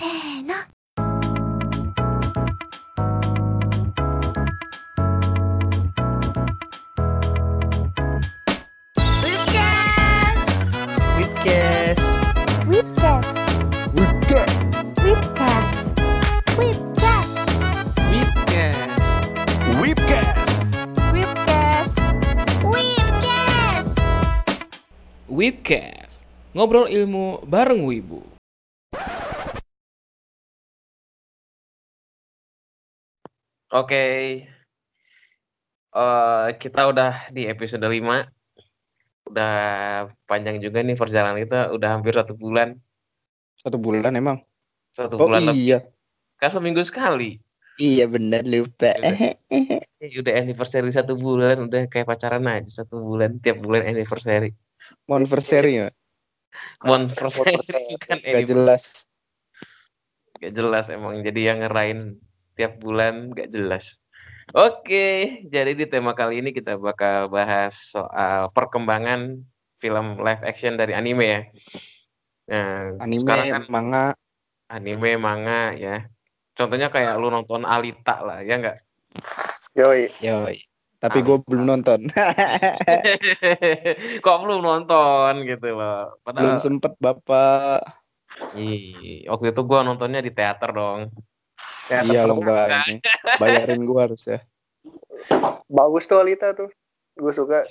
せーの。Webcast. Whipcast. Webcast. Whipcast. Whipcast. Webcast. Webcast. Whipcast. Whipcast. Webcast. Ngobrol ilmu bareng Wibu. Oke. Eh kita udah di episode 5. Udah panjang juga nih perjalanan kita, udah hampir satu bulan. Satu bulan emang? Satu Oh bulan lebih. iya. Kan seminggu sekali. Iya benar lupa. Udah. Eh, udah anniversary satu bulan, udah kayak pacaran aja satu bulan, tiap bulan anniversary. Monversary ya? Monversary bukan Gak jelas. Gak jelas emang. Jadi yang ngerain tiap bulan gak jelas. Oke, jadi di tema kali ini kita bakal bahas soal perkembangan film live action dari anime ya. Nah, Anime, sekarang kan manga. anime, manga ya. Contohnya kayak lu nonton Alita lah, ya nggak? Yoi. Yoi. Tapi gue belum nonton. Kok belum nonton gitu loh. belum Padahal sempet bapak. Ih, waktu itu gua nontonnya di teater dong. Teater Iya lo terbuka. enggak ini. Bayarin gue harus ya. Bagus tuh Alita tuh. Gue suka.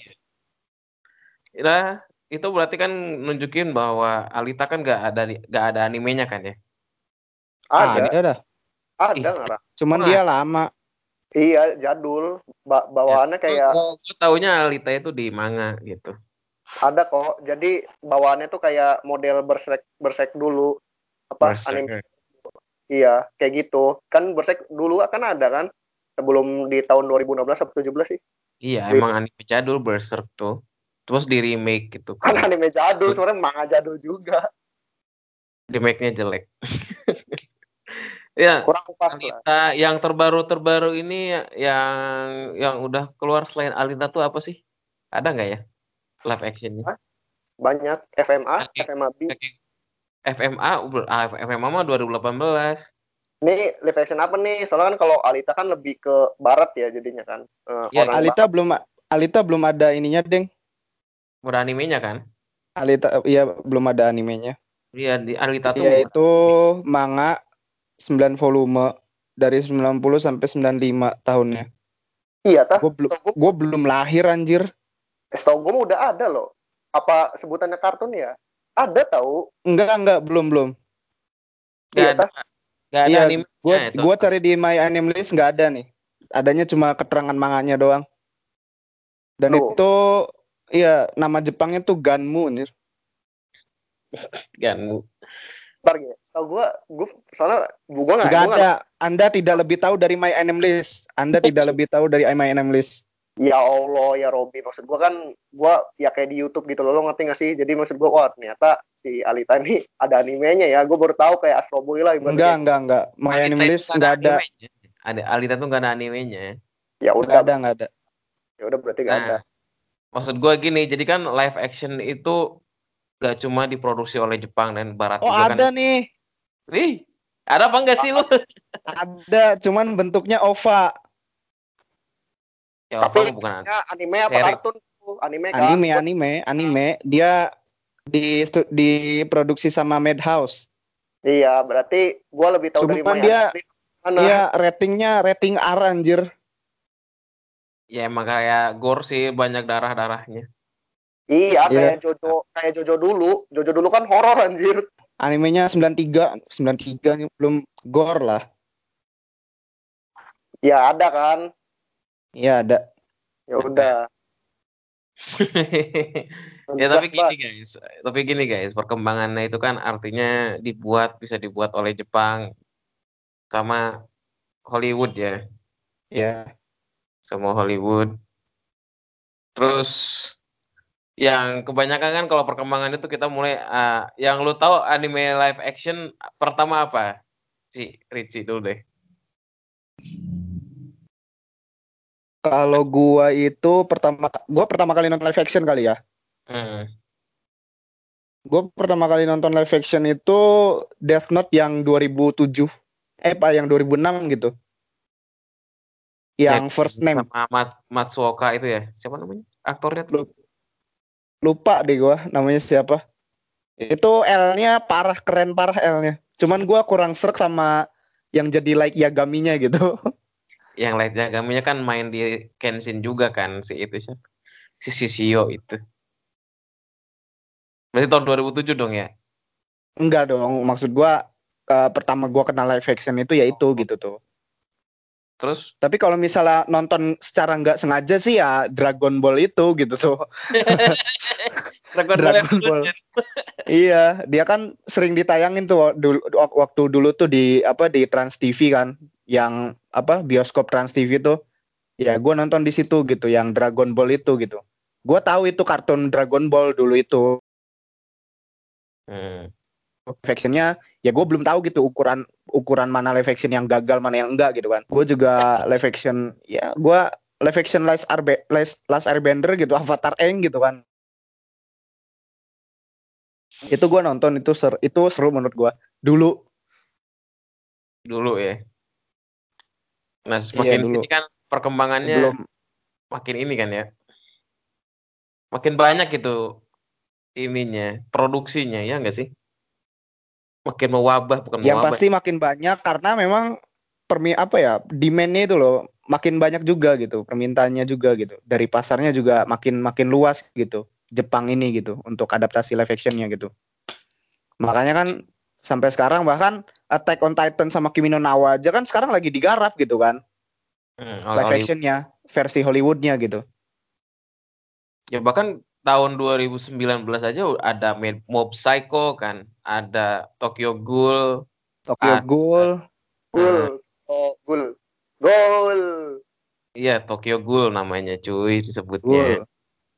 Nah, itu berarti kan nunjukin bahwa Alita kan nggak ada nggak ada animenya kan ya? Ada, Ada dah. ada nggak? Cuman Wah. dia lama. Iya, jadul. Ba bawaannya kayak Gua, gua taunya Alita itu di manga gitu. ada kok. Jadi bawaannya tuh kayak model bersek bersek dulu. Apa anime? Iya, kayak gitu. Kan bersek dulu kan ada kan? Sebelum di tahun 2016 atau 17 sih. Iya, Iya. emang anime jadul Berserk tuh. Terus di remake gitu Kan kan. anime jadul, sebenarnya manga jadul juga. Remake-nya jelek. ya, Kurang pas lah. Alita yang terbaru-terbaru ini yang yang udah keluar selain Alita tuh apa sih? Ada nggak ya? Live actionnya? Banyak FMA. FMA B. FMA, ah, FMA mah 2018. Ini live action apa nih? Soalnya kan kalau Alita kan lebih ke barat ya jadinya kan. Eh, Iya, orang Alita belum Alita belum ada ininya, Deng. Udah animenya kan? Alita iya belum ada animenya. Iya, di Alita tuh Iya itu manga 9 volume dari 90 sampai 95 tahunnya. Iya, tah. Gue belum gue gue belum lahir anjir. setahu gue mah udah ada loh. Apa sebutannya kartun ya? Ada tahu. Enggak enggak belum belum. nggak Iya, ada, nggak ada Iya, animenya Gue itu. gua cari di My Anime List nggak ada nih. Adanya cuma keterangan manganya doang. Dan Loh. itu iya nama Jepangnya tuh Ganmu anjir. Kan, Ntar ya. Setahu gue, gue soalnya gue nggak. Enggak gua ada. Anda tidak lebih tahu dari My Anime List. Anda tidak lebih tahu dari My Anime List. Ya Allah ya Robi. Maksud gue kan, gue ya kayak di YouTube gitu loh. Lo ngerti gak sih? Jadi maksud gue, wah ternyata si Alita ini ada animenya ya. Gue baru tahu kayak Astro Boy lah. ibaratnya. Enggak enggak enggak. My Alita Anime itu List nggak enggak ada. Ada Alita tuh nggak ada animenya. Ya Enggak udah, ada enggak ada. ya udah berarti gak ada. Nah, maksud gua gini, jadi kan live action itu gak cuma diproduksi oleh Jepang dan Barat Oh juga ada kan. nih. Wih, ada apa enggak sih lu? Ada, cuman bentuknya OVA. Ya, Tapi apa bukan ya, anime apa Seri. kartun? tuh? Anime kan? Anime, anime, anime. Dia di diproduksi sama Madhouse. Iya, berarti gue lebih tahu dari Cuman My dia-. Mana? Iya, ratingnya rating R anjir. Ya emang kayak gore sih banyak darah-darahnya. Iya, Iya. kayak Jojo, kayak Jojo dulu. Jojo dulu kan horor anjir. Animenya 93, 93 nih, belum gore lah. Ya ada kan. Iya ada. Ya udah. ya tapi gini guys, tapi gini guys, perkembangannya itu kan artinya dibuat bisa dibuat oleh Jepang sama Hollywood ya, Ya. sama Hollywood. Terus yang kebanyakan kan kalau perkembangan itu kita mulai ah, yang lu tahu anime live action pertama apa? Si Richie dulu deh. Kalau gua itu pertama gua pertama kali nonton live action kali ya. Hmm. Gue pertama kali nonton live action itu Death Note yang 2007. Eh, apa yang 2006 gitu. Yang Ya, first name. sama Mat Matsuoka itu ya. Siapa namanya? Aktornya tuh. Lu- Lupa deh gua namanya siapa. Itu L-nya parah, keren parah L-nya. Cuman gua kurang serak sama yang jadi like Yagaminya gitu. Yang Light Yagaminya kan main di Kenshin juga kan si itu siapa? Si Shishio itu. Berarti tahun 2007 dong ya? Enggak dong, maksud gua eh, pertama gua kenal live action itu ya itu gitu tuh. Terus Tapi kalau misalnya nonton secara nggak sengaja sih ya Dragon Ball itu gitu tuh. Dragon Ball Dragon Ball. Evolution. Iya, dia kan sering ditayangin tuh dulu, waktu dulu tuh di apa di Trans TV kan, yang apa bioskop Trans TV tuh. Ya gua nonton di situ gitu, yang Dragon Ball itu gitu. Gua tahu itu kartun Dragon Ball dulu itu. Hmm. Live actionnya ya gue belum tahu gitu ukuran ukuran mana live action yang gagal mana yang enggak gitu kan gue juga live action ya gue live action Last, Arbe, Last, Last Airbender gitu Avatar Eng gitu kan itu gue nonton itu ser itu seru menurut gue dulu Dulu ya. Nah, semakin dulu. sini kan perkembangannya belum makin ini kan ya. Makin banyak itu ininya, produksinya ya enggak sih? Makin mewabah bukan yang mewabah. pasti makin banyak karena memang permi apa ya demandnya itu loh makin banyak juga gitu permintaannya juga gitu. Dari pasarnya juga makin makin luas gitu Jepang ini gitu untuk adaptasi live actionnya gitu. Makanya kan sampai sekarang bahkan Attack on Titan sama Kimi no Na wa aja kan sekarang lagi digarap gitu kan. Hmm, live actionnya versi Hollywoodnya gitu. Ya bahkan tahun 2019 aja ada Mob Psycho kan, ada Tokyo Ghoul, Tokyo Ah. Ghoul Gul. Oh, gul. Gol. iya Tokyo Ghoul namanya cuy Ghoul disebutnya.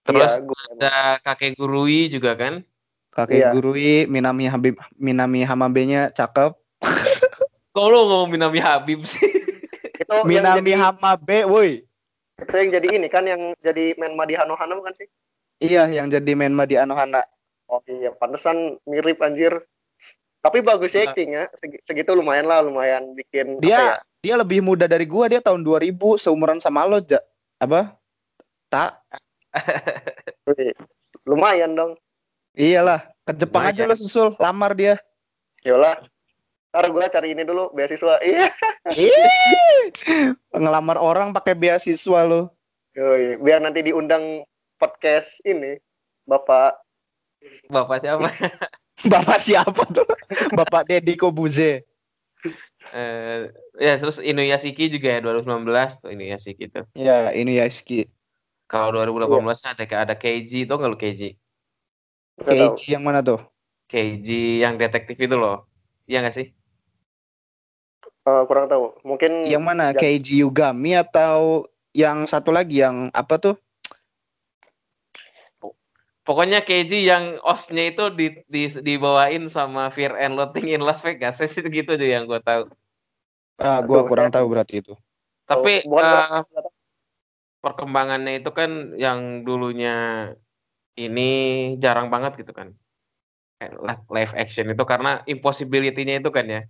Terus Iya, gul. ada Kakek Gurui juga kan? Kakek Iya. Gurui Minami Habib Minami Hamabe-nya cakep Kok lu ngomong Minami Habib sih? Itu Minami jadi, Hamabe woi itu yang jadi ini kan yang jadi Menma di Hano-Hano kan sih? Iya, yang jadi Menma di Anohana. Oh iya, pantesan mirip anjir. Tapi bagus ya Nah. actingnya. Segi- Segitu lumayan lah, lumayan bikin apa ya? Dia dia lebih muda dari gua, dia tahun 2000, seumuran sama lo, Ja. Apa? Tak. Lumayan dong. Iyalah, ke Jepang aja Lumayan. lo susul, lamar dia. Yolah. Ntar gue cari ini dulu beasiswa. Iya. Ngelamar orang pakai beasiswa lo. Yoi, Biar nanti diundang podcast ini, Bapak. Bapak siapa? Bapak siapa tuh? Bapak Deddy Kobuze. Eh, ya terus Inuyashiki juga ya 2019 tuh Inuyashiki tuh. Ya, ini Yaski. Kalau 2018 ada ada Keiji tuh nggak lu tahu. Keiji yang mana tuh? Keiji yang detektif itu loh. Iya nggak sih? Eh, kurang tahu. Mungkin Yang mana? Ya. Keiji Yugami atau yang satu lagi yang apa tuh? Pokoknya Keiji yang osnya itu di, di dibawain sama Fear and Loathing in Las Vegas. Itu gitu aja yang gue tahu. Ah, gua Aduh, kurang tahu berarti itu. Tapi eh, perkembangannya itu kan yang dulunya ini jarang banget gitu kan. Live action itu karena impossibility-nya itu kan ya.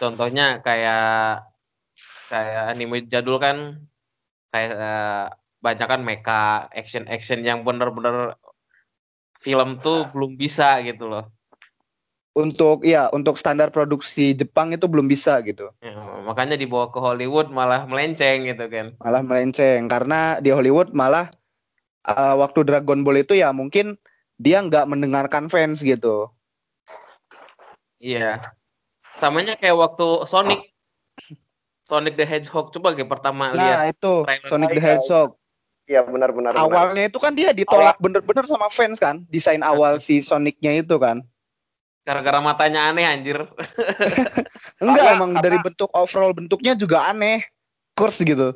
Contohnya kayak kayak anime jadul kan kayak eh, banyak kan mecha action action yang bener-bener film tuh belum bisa gitu loh. Untuk ya, untuk standar produksi Jepang itu belum bisa gitu. Ya, makanya dibawa ke Hollywood malah melenceng gitu kan. malah melenceng karena di Hollywood malah uh, waktu Dragon Ball itu ya mungkin dia nggak mendengarkan fans gitu. Iya. Samanya kayak waktu Sonic. Sonic the Hedgehog coba kayak pertama lihat. Nah itu Sonic the. Hedgehog. Iya benar-benar. benar. Awalnya itu kan dia ditolak bener-bener sama fans kan, desain awal si Sonicnya itu kan. Gara-gara matanya aneh anjir. Enggak Karena- emang karena- dari bentuk overall bentuknya juga aneh, kurs gitu.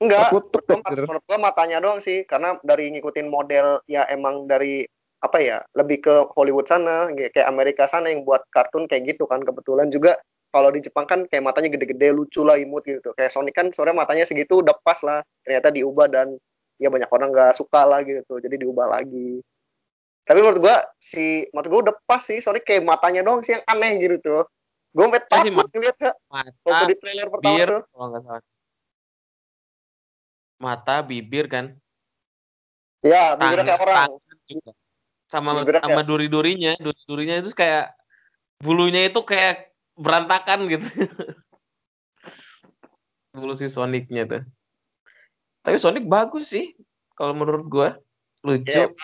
Enggak. Anjir. menurut gua matanya doang sih karena dari ngikutin model ya emang dari apa ya lebih ke Hollywood sana kayak kayak Amerika sana yang buat kartun kayak gitu kan kebetulan juga kalau di Jepang kan kayak matanya gede-gede lucu lah imut gitu kayak Sonic kan sebenarnya matanya segitu udah pas lah ternyata diubah dan ya banyak orang nggak suka lah gitu jadi diubah lagi tapi menurut gua si menurut gua udah pas sih soalnya kayak matanya doang sih yang aneh gitu tuh gue sampai Ya sih, takut ngeliatnya Mata, waktu di trailer pertama bibir, tuh kalau nggak salah. Mata, bibir kan. ya bibirnya kayak orang juga. Sama Bibirnya sama duri-durinya, duri-durinya itu kayak bulunya itu kayak berantakan gitu. Bulu si Sonicnya tuh. Tapi Sonic bagus sih kalau menurut gua. Lucu.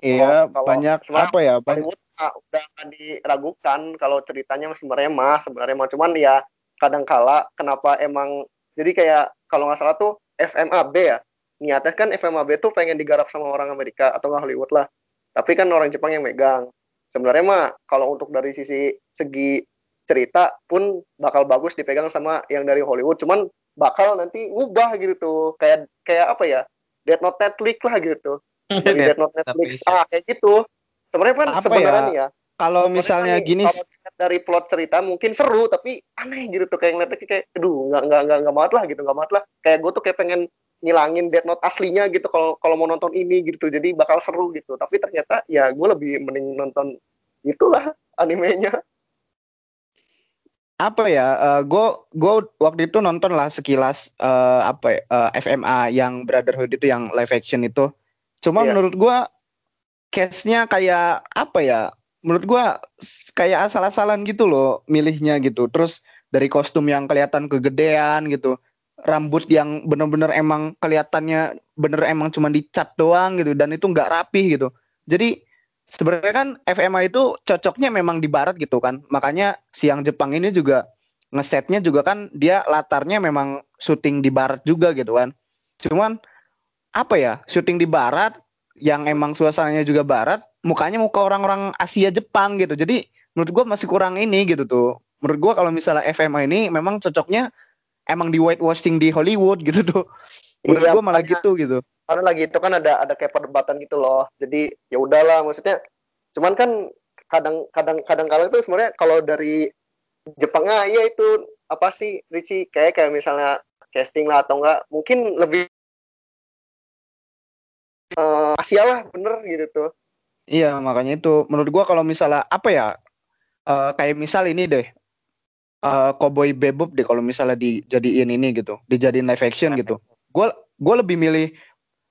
Iya, Kalau- banyak apa ya? Banyak Hollywood ah, udah nggak diragukan kalau ceritanya sebenarnya mah sebenarnya mah cuman ya kadang kala kenapa emang jadi kayak kalau nggak salah tuh FMAB ya niatnya kan FMAB tuh pengen digarap sama orang Amerika atau nggak Hollywood lah tapi kan orang Jepang yang megang sebenarnya mah kalau untuk dari sisi segi cerita pun bakal bagus dipegang sama yang dari Hollywood cuman bakal nanti ngubah gitu. Tuh kayak kayak apa ya? Death Note Netflix lah gitu. Dari Death Note Netflix. Ah kayak gitu. Sebenarnya kan Apa sebenarnya ya, ya kalau misalnya gini dari plot cerita mungkin seru tapi aneh gitu. Tuh kayak ngeliatnya kayak aduh nggak nggak nggak nggak banget lah gitu. Nggak banget lah. Kayak gue tuh kayak pengen ngilangin Death Note aslinya gitu kalau kalau mau nonton ini gitu. Jadi bakal seru gitu. Tapi ternyata ya gue lebih mending nonton itulah animenya apa ya gue gue waktu itu nonton lah sekilas eh, apa ya, eh, FMA yang Brotherhood itu yang live action itu. Cuma Iya. menurut gue case-nya kayak apa ya menurut gue kayak asal-asalan gitu loh milihnya gitu. Terus dari kostum yang kelihatan kegedean gitu rambut yang bener-bener emang kelihatannya bener emang cuma dicat doang gitu dan itu nggak rapih gitu. Jadi sebenarnya kan FMA itu cocoknya memang di barat gitu kan. Makanya siang Jepang ini juga ngesetnya juga kan dia latarnya memang syuting di barat juga gitu kan. Cuman apa ya syuting di barat yang emang suasananya juga barat mukanya muka orang-orang Asia Jepang gitu. Jadi menurut gua masih kurang ini gitu tuh. Menurut gua kalau misalnya FMA ini memang cocoknya emang di whitewashing di Hollywood gitu tuh. Menurut Iya, gua malah gitu gitu karena lagi itu kan ada ada kayak perdebatan gitu loh. Jadi ya udahlah maksudnya cuman kan kadang kadang kadang kala itu sebenarnya kalau dari Jepang ah iya itu apa sih Ricci kayak kayak misalnya casting lah atau enggak mungkin lebih eh, Asia lah bener gitu tuh. Iya, makanya itu. Menurut gua kalau misalnya apa ya eh, kayak misal ini deh eh Cowboy Bebop deh kalau misalnya dijadiin ini gitu, dijadiin live action gitu. Gua gua lebih milih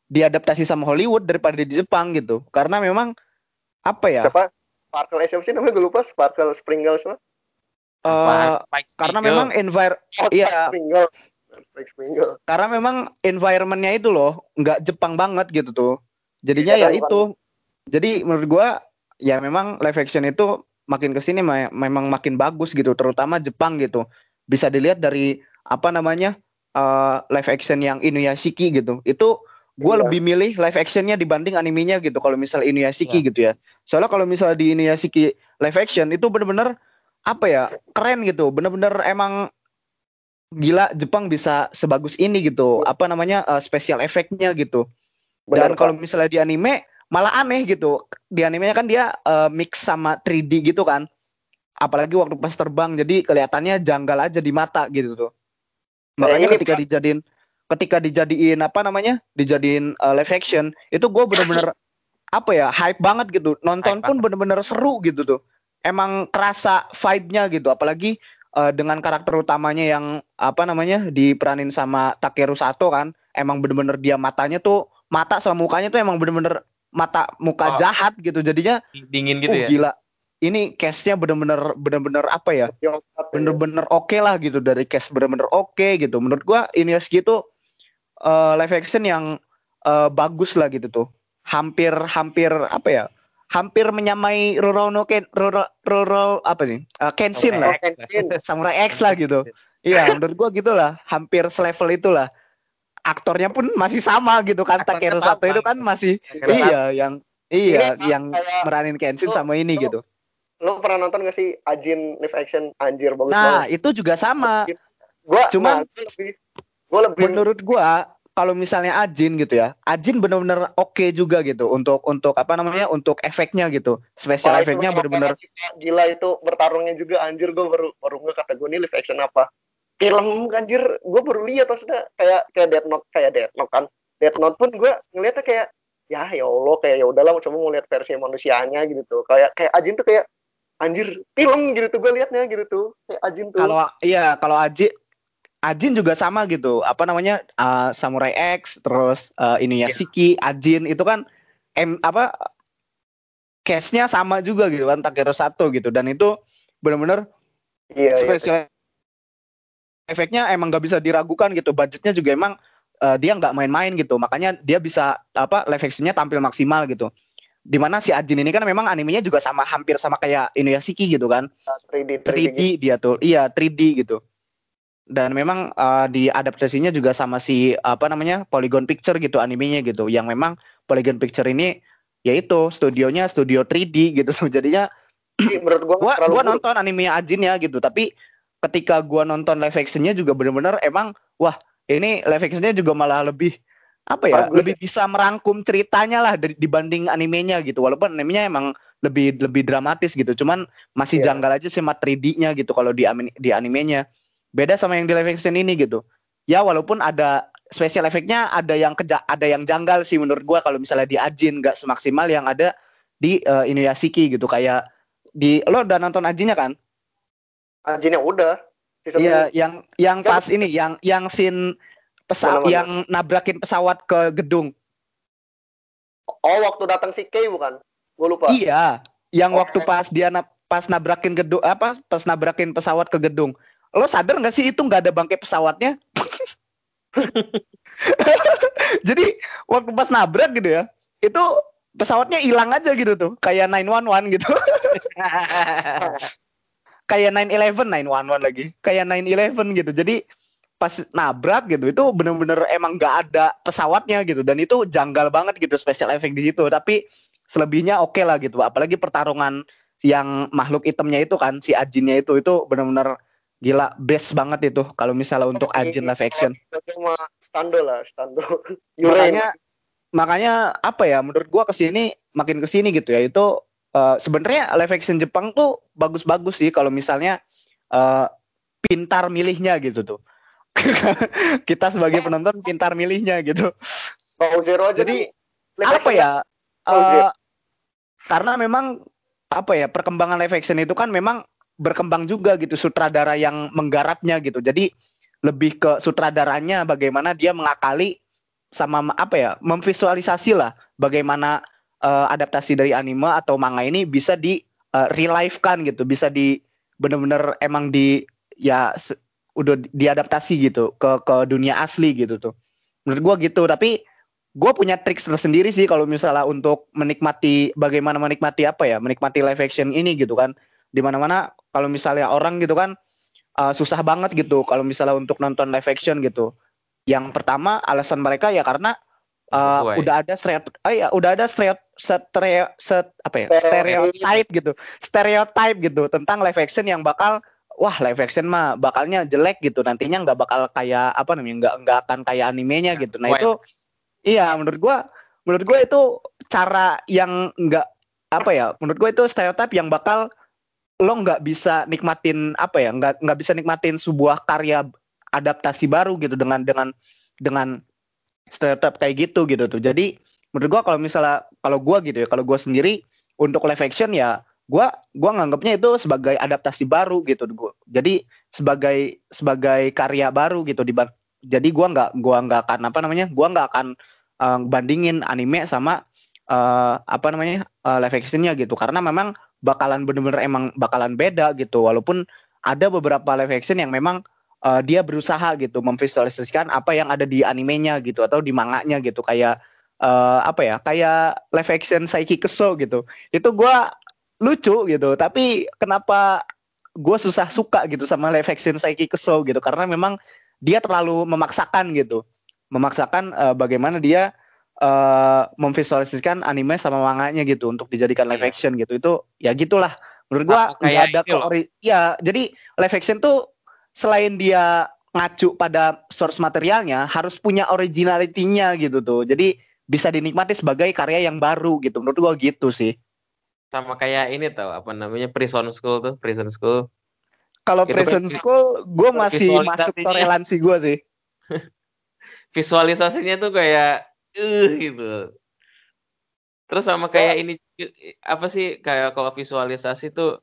diadaptasi sama Hollywood daripada di Jepang gitu. Karena memang apa ya? siapa Sparkle eh, sih namanya gue lupa Sparkle Springle siapa eh, Apaan? Spike karena memang envir oh, Iya. Springle Springle karena memang environmentnya itu loh nggak Jepang banget gitu tuh. Jadinya Iya, ya bukan. itu. Jadi menurut gua ya memang live action itu makin ke sini me- memang makin bagus gitu, terutama Jepang gitu. Bisa dilihat dari apa namanya eh, live action yang Inuyashiki gitu. Itu gua Iya. lebih milih live actionnya dibanding animenya gitu. Kalau misal Inuyashiki Iya. gitu ya. Soalnya kalau misal di Inuyashiki live action itu bener-bener apa ya keren gitu. Bener-bener emang gila Jepang bisa sebagus ini gitu. Apa namanya eh, special effect-nya gitu. Dan Bener, kalau Pak. misalnya di anime malah aneh gitu. Di animenya kan dia eh, mix sama 3D gitu kan. Apalagi waktu pas terbang jadi kelihatannya janggal aja di mata gitu tuh. Makanya ini, ketika Pak. dijadiin ketika dijadiin apa namanya? dijadiin eh, live action itu gue bener-bener apa ya hype banget gitu. Nonton Hype pun bener-bener seru gitu tuh. Emang kerasa vibe-nya gitu apalagi eh, dengan karakter utamanya yang apa namanya diperanin sama Takeru Sato kan emang bener-bener dia matanya tuh mata sama mukanya tuh emang bener-bener mata muka Oh. jahat gitu jadinya dingin gitu uh ya. gila ini case-nya bener-bener bener-bener apa ya ya. bener-bener oke lah gitu dari case bener-bener oke gitu menurut gua Inuyashiki itu eh, live action yang eh, bagus lah gitu tuh hampir hampir apa ya hampir menyamai Rurouni Ken Ruro apa nih Eh, Kenshin lah Oh, Kenshin. Samurai X lah gitu. Iya, menurut gua gitulah, hampir selevel itulah. Aktornya pun masih sama gitu kan, Takeru Sato sama. itu kan masih iya yang iya Ini yang kayak- meranin Kenshin sama ini lu- gitu. lo pernah nonton gak sih Ajin live action anjir bagus Nah, banget itu juga sama. gua cuman- nah, lebih gua lebih Menurut gua kalau misalnya Ajin gitu ya, Ajin bener-bener oke juga gitu untuk untuk apa namanya? untuk efeknya gitu. Special itu efeknya bener-bener banget, gila, itu bertarungnya juga. Anjir gue baru baru nggak kata gue ini live action apa. Film anjir gue baru lihat maksudnya. Kayak kayak Death Note kayak Death Note kan. Death Note pun gue ngeliatnya kayak ya ya Allah kayak ya udahlah coba mau lihat versi manusianya gitu. Tuh kayak kayak Ajin tuh kayak anjir film gitu tuh gue liatnya gitu. Tuh kayak Ajin tuh. Kalau iya kalau Aji Ajin juga sama gitu. Apa namanya? uh, Samurai X, terus uh, Inuyashiki, Ajin itu kan em apa case-nya sama juga gitu kan Takero Sato gitu. Dan itu benar-benar iya, iya. spesial efeknya emang nggak bisa diragukan gitu. Budgetnya juga emang eh, dia nggak main-main gitu. Makanya dia bisa apa live actionnya tampil maksimal gitu. Di mana si Ajin ini kan memang animenya juga sama hampir sama kayak Inuyashiki gitu kan. 3D 3D 3D dia tuh. Iya 3D gitu dan memang eh, di adaptasinya juga sama si apa namanya Polygon Picture gitu animenya gitu. Yang memang Polygon Picture ini yaitu studionya studio 3D gitu. Jadinya Jadi menurut gua gua buruk. nonton animenya Ajin ya gitu. Tapi ketika gua nonton live actionnya juga bener-bener emang wah ini live actionnya juga malah lebih apa ya Bagus. lebih bisa merangkum ceritanya lah dibanding animenya gitu. Walaupun animenya emang lebih lebih dramatis gitu. Cuman masih Iya. janggal aja sama 3D-nya gitu kalau di di animenya beda sama yang di live action ini gitu. Ya walaupun ada special efeknya ada yang keja ada yang janggal sih menurut gua kalau misalnya di Ajin nggak semaksimal yang ada di eh, Inuyashiki gitu. Kayak di lo udah nonton Ajinnya kan? Ajin yang udah Iya, yang yang pas ini, yang yang scene pesawat yang nabrakin pesawat ke gedung. oh waktu datang si Kay bukan? Gue lupa. Iya, yang Oh. waktu pas dia na- pas nabrakin gedung apa pas nabrakin pesawat ke gedung. Lo sadar nggak sih itu nggak ada bangkai pesawatnya? Jadi waktu pas nabrak gitu ya, itu pesawatnya hilang aja gitu tuh, kayak 911 gitu. kayak 911 911 lagi kayak 911 gitu jadi pas nabrak gitu itu bener-bener emang nggak ada pesawatnya gitu dan itu janggal banget gitu special effect di situ tapi selebihnya oke lah gitu apalagi pertarungan yang makhluk hitamnya itu kan si Ajinnya itu itu bener-bener gila best banget itu kalau misalnya untuk Ajin live action. Cuma stando lah stando. Yuren. makanya makanya apa ya menurut gua ke sini makin ke sini gitu ya. Itu eh, sebenarnya live action Jepang tuh bagus-bagus sih kalau misalnya eh, pintar milihnya gitu tuh. Kita sebagai penonton pintar milihnya gitu. Bau Zero aja jadi kan apa ya iya. karena memang apa ya perkembangan live action itu kan memang berkembang juga gitu sutradara yang menggarapnya gitu. Jadi lebih ke sutradaranya bagaimana dia mengakali sama ma- apa ya memvisualisasi lah bagaimana eh, adaptasi dari anime atau manga ini bisa di eh, relive-kan gitu. Bisa di bener-bener emang di ya se- udah di- diadaptasi gitu ke ke dunia asli gitu tuh. Menurut gua gitu. Tapi gue punya trik tersendiri sih kalau misalnya untuk menikmati bagaimana menikmati apa ya menikmati live action ini gitu kan di mana-mana kalau misalnya orang gitu kan uh, susah banget gitu kalau misalnya untuk nonton live action gitu yang pertama alasan mereka ya karena uh, Sesuai. udah ada stereotip ah ya udah ada stereotip stereo, set, apa ya Stereotip. stereotype gitu stereotype gitu tentang live action yang bakal wah live action mah bakalnya jelek gitu nantinya nggak bakal kayak apa namanya nggak nggak akan kayak animenya gitu nah Wah. itu iya menurut gua menurut gua itu cara yang nggak apa ya menurut gua itu stereotip yang bakal lo nggak bisa nikmatin apa ya nggak nggak bisa nikmatin sebuah karya adaptasi baru gitu dengan dengan dengan stereotip kayak gitu gitu tuh. Jadi menurut gua kalau misalnya kalau gua gitu ya kalau gua sendiri untuk live action ya gua gua nganggapnya itu sebagai adaptasi baru gitu jadi sebagai sebagai karya baru gitu di jadi gua nggak gua nggak akan apa namanya gua nggak akan eh, bandingin anime sama eh, apa namanya eh, live actionnya gitu. Karena memang bakalan bener-bener emang bakalan beda gitu. Walaupun ada beberapa live action yang memang eh, dia berusaha gitu memvisualisasikan apa yang ada di animenya gitu atau di manganya gitu. Kayak eh, apa ya kayak live action Saiki Keso gitu. Itu gua lucu gitu tapi kenapa gue susah suka gitu sama live action Saiki Keso gitu? Karena memang dia terlalu memaksakan gitu. Memaksakan eh, bagaimana dia eh, memvisualisasikan anime sama manganya gitu untuk dijadikan live Iya. action gitu. Itu ya gitulah. Menurut gua kayak nggak ada keori- ya jadi live action tuh selain dia ngacu pada source materialnya harus punya originality-nya gitu tuh. Jadi bisa dinikmati sebagai karya yang baru gitu. Menurut gua gitu sih. Sama kayak ini tau apa namanya prison school tuh prison school. Kalau prison school gue masih masuk toleransi gue sih. Visualisasinya tuh kayak eh gitu Terus sama kayak ini apa sih kayak kalau visualisasi tuh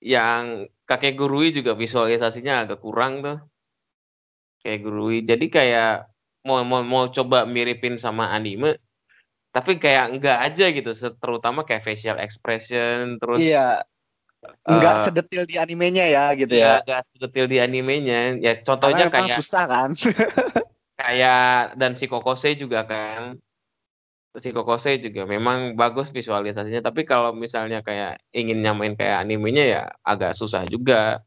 yang kakek gurui juga visualisasinya agak kurang tuh. Kayak gurui. Jadi kayak mau mau mau coba miripin sama anime tapi kayak enggak aja gitu terutama kayak facial expression terus Iya. Enggak eh, sedetil di animenya ya gitu ya ya. enggak sedetil di animenya ya contohnya kayak susah kan. kayak dan si Kokose juga kan. Si Kokose juga memang bagus visualisasinya. Tapi kalau misalnya kayak ingin nyamain kayak animenya ya agak susah juga.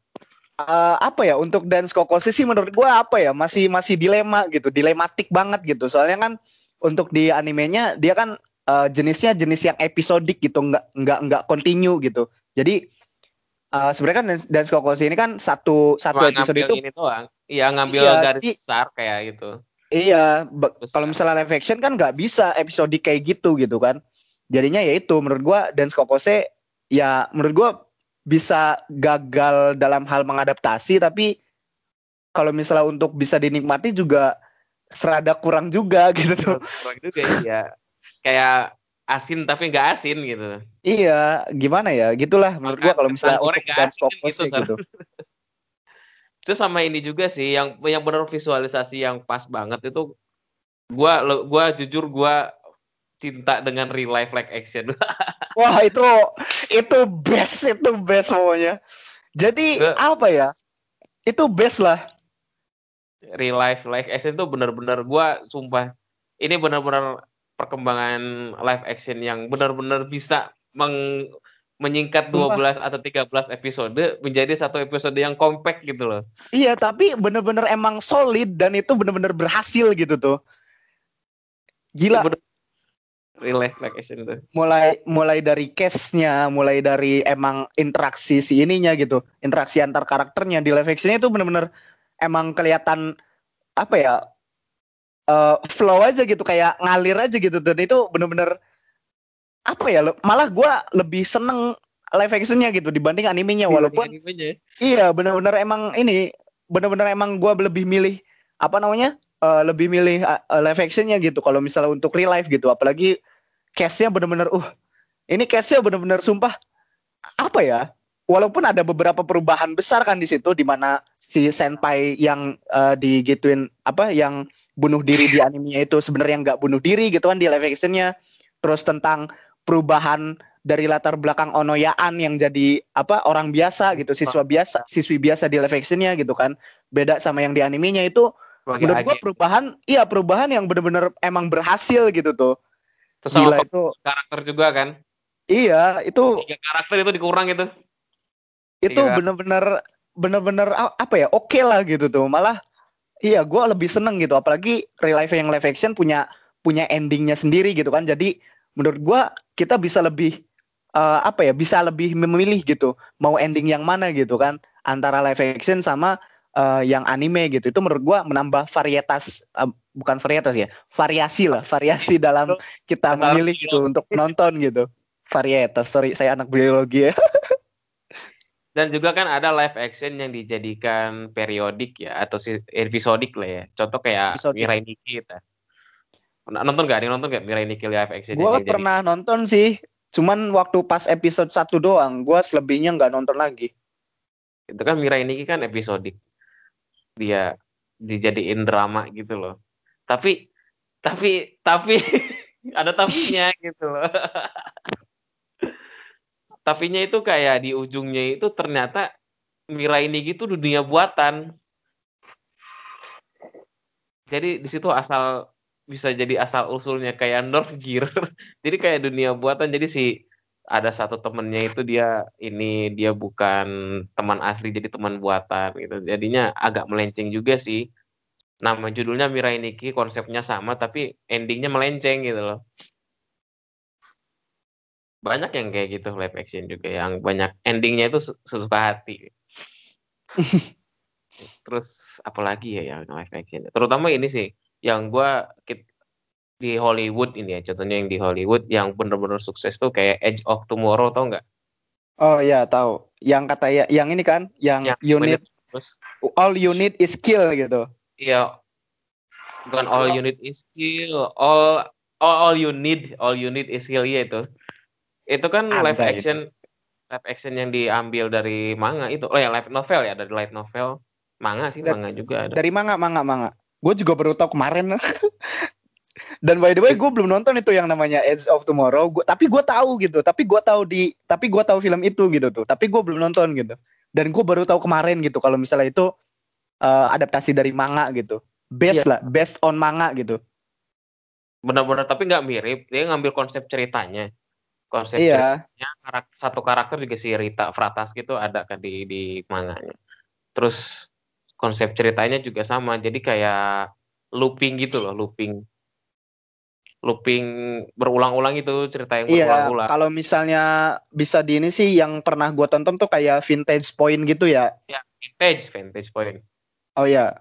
Eh, apa ya untuk dance kokose sih menurut gua apa ya masih masih dilema gitu dilematik banget gitu. Soalnya kan untuk di animenya dia kan eh, jenisnya jenis yang episodik gitu nggak nggak nggak continue gitu. Jadi eh, sebenarnya kan dance, dance kokose ini kan satu satu Cuma episode itu ini doang iya ngambil Iya, garis jadi- besar kayak gitu iya be- Besar. kalau misalnya live action kan nggak bisa episodik kayak gitu gitu kan jadinya ya itu menurut gua dance kokose ya menurut gua bisa gagal dalam hal mengadaptasi tapi kalau misalnya untuk bisa dinikmati juga serada kurang juga gitu tuh. kurang juga ya kayak asin tapi nggak asin gitu Iya, gimana ya? Gitulah menurut gua kalau misalnya goreng nggak dance asin kan gitu, Sar. gitu. Terus sama ini juga sih yang yang benar visualisasi yang pas banget itu gua gua jujur gua cinta dengan real life like action. Wah, itu itu best, itu best pokoknya. Jadi apa ya? Itu best lah. real life like action itu benar-benar gua sumpah ini benar-benar perkembangan live action yang benar-benar bisa meng- menyingkat Sumpah. 12 atau 13 episode menjadi satu episode yang compact gitu loh. Iya, tapi bener-bener emang solid dan itu bener-bener berhasil gitu tuh. Gila, Bener- Real life like action itu. mulai mulai dari case-nya, mulai dari emang interaksi si ininya gitu, interaksi antar karakternya di live action itu bener-bener emang kelihatan apa ya eh, flow aja gitu, kayak ngalir aja gitu dan itu bener-bener apa ya, malah gua lebih seneng live actionnya gitu dibanding animenya walaupun Dibanding animenya. Iya, benar-benar emang ini benar-benar emang gua lebih milih apa namanya? eh, lebih milih eh, live actionnya gitu kalau misalnya untuk real life gitu, apalagi case-nya benar-benar uh ini case-nya benar-benar sumpah apa ya? Walaupun ada beberapa perubahan besar kan di situ di mana si senpai yang eh, digituin apa yang bunuh diri di animenya itu sebenarnya nggak bunuh diri gitu kan di live actionnya. Terus tentang perubahan dari latar belakang Onoyaan yang jadi apa orang biasa gitu siswa biasa siswi biasa di live actionnya gitu kan. Beda sama yang di animenya itu. Sebagai menurut gua perubahan iya perubahan yang bener-bener emang berhasil gitu tuh. Terus sama gila itu karakter juga kan. iya itu Tiga karakter itu dikurang itu. itu bener-bener bener-bener apa ya oke lah gitu tuh. Malah iya gua lebih seneng gitu. Apalagi real life yang live action punya punya endingnya sendiri gitu kan. Jadi menurut gua kita bisa lebih eh, apa ya bisa lebih memilih gitu mau ending yang mana gitu kan. Antara live action sama eh, yang anime gitu. Itu menurut gua menambah varietas eh, bukan varietas ya variasi lah. Variasi dalam kita memilih gitu untuk nonton gitu. Varietas sorry saya anak biologi ya Dan juga kan ada live action yang dijadikan periodik ya atau si- episodik lah ya. Contoh kayak Episodik. Mirai Nikki kita. Nonton gak? Ada yang nonton gak Mirai Nikki live action? Gue yang jadi- pernah nonton sih, cuman waktu pas episode 1 doang. Gue selebihnya nggak nonton lagi. Itu kan Mirai Nikki kan episodik. Dia dijadiin drama gitu loh. Tapi tapi tapi ada tapinya gitu loh. tapinya itu kayak di ujungnya itu ternyata Mirai Nikki itu dunia buatan. Jadi di situ asal bisa jadi asal usulnya kayak North Gear. jadi kayak dunia buatan. Jadi si ada satu temennya itu dia ini dia bukan teman asli jadi teman buatan gitu. Jadinya agak melenceng juga sih. Nama judulnya Mirai Nikki konsepnya sama tapi endingnya melenceng gitu loh. Banyak yang kayak gitu live action juga yang banyak endingnya itu se- sesuka hati. Terus apalagi ya yang live action? Terutama ini sih yang gua kit- di Hollywood ini ya contohnya yang di Hollywood yang bener-bener sukses tuh kayak Edge of Tomorrow tau nggak? Oh iya tahu. Yang kata ya, yang ini kan, yang Yang unit terus all unit is kill gitu. Iya, bukan all unit is kill, all all, all you need all you need is Hylia itu itu kan Ada live itu. action live action yang diambil dari manga itu oh ya live novel ya dari live novel manga sih Dan- manga juga ada Dari manga, manga, manga. Gue juga baru tahu kemarin. Dan by the way, gue belum nonton itu yang namanya Edge of Tomorrow. Gua, tapi gue tahu gitu. Tapi gue tahu di, tapi gue tahu film itu gitu tuh. Tapi gue belum nonton gitu. Dan gue baru tahu kemarin gitu. Kalau misalnya itu eh, adaptasi dari manga gitu. Best lah, based on manga gitu. benar-benar tapi nggak mirip dia ngambil konsep ceritanya konsep Iya. ceritanya karak- satu karakter juga si Rita Fratas gitu ada kan di di manganya. Terus konsep ceritanya juga sama jadi kayak looping gitu loh looping. Looping berulang-ulang itu cerita yang Iya, berulang-ulang. kalau misalnya bisa di ini sih yang pernah gue tonton tuh kayak vintage point gitu ya. vintage vintage point. Oh ya,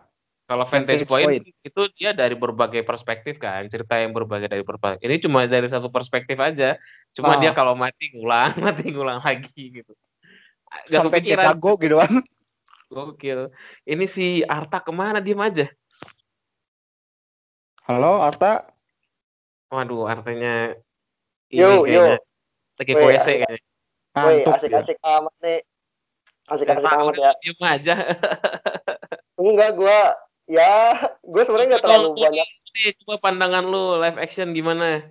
kalau Vintage point, point. itu dia dari berbagai perspektif kan cerita yang berbagai dari berbagai ini cuma dari satu perspektif aja cuma Ah. dia kalau mati ngulang mati ngulang lagi gitu Gak sampai dia jago gitu kan. Gokil. Ini si Arta ke mana diem aja? Halo, Arta. Waduh, artinya Yo, ini kayaknya yo. lagi ke WC kayaknya. Woi, asik-asik amat nih. Asik-asik amat ya. diem aja. Enggak, gua ya gue sebenarnya nggak terlalu banyak. nih, coba pandangan lu live action gimana?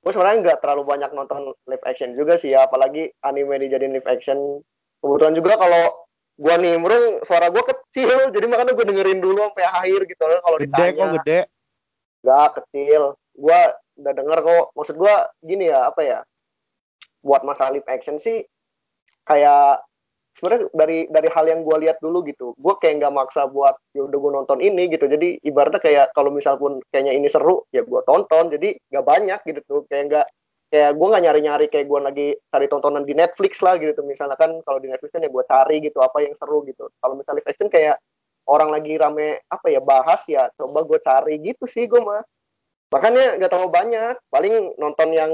gue sebenarnya nggak terlalu banyak nonton live action juga sih ya apalagi anime dijadiin live action. Kebetulan juga kalau gua nimbrung suara gua kecil jadi makanya gue dengerin dulu sampai akhir gitu loh kalau Gede ditanya. kok gede. nggak kecil. Gua udah denger kok. Maksud gua gini ya apa ya? Buat masalah live action sih kayak sebenarnya dari dari hal yang gua lihat dulu gitu gue kayak nggak maksa buat ya udah gue nonton ini gitu. Jadi ibaratnya kayak kalau misal pun kayaknya ini seru ya gua tonton. Jadi nggak banyak gitu tuh. Kayak nggak kayak gue nggak nyari-nyari kayak gue lagi cari tontonan di Netflix lah gitu. Misalnya kan kalau di Netflix kan ya gue cari gitu apa yang seru gitu. Kalau misalnya action kayak orang lagi rame apa ya bahas ya coba gue cari gitu sih gue mah. Makanya nggak terlalu banyak. Paling nonton yang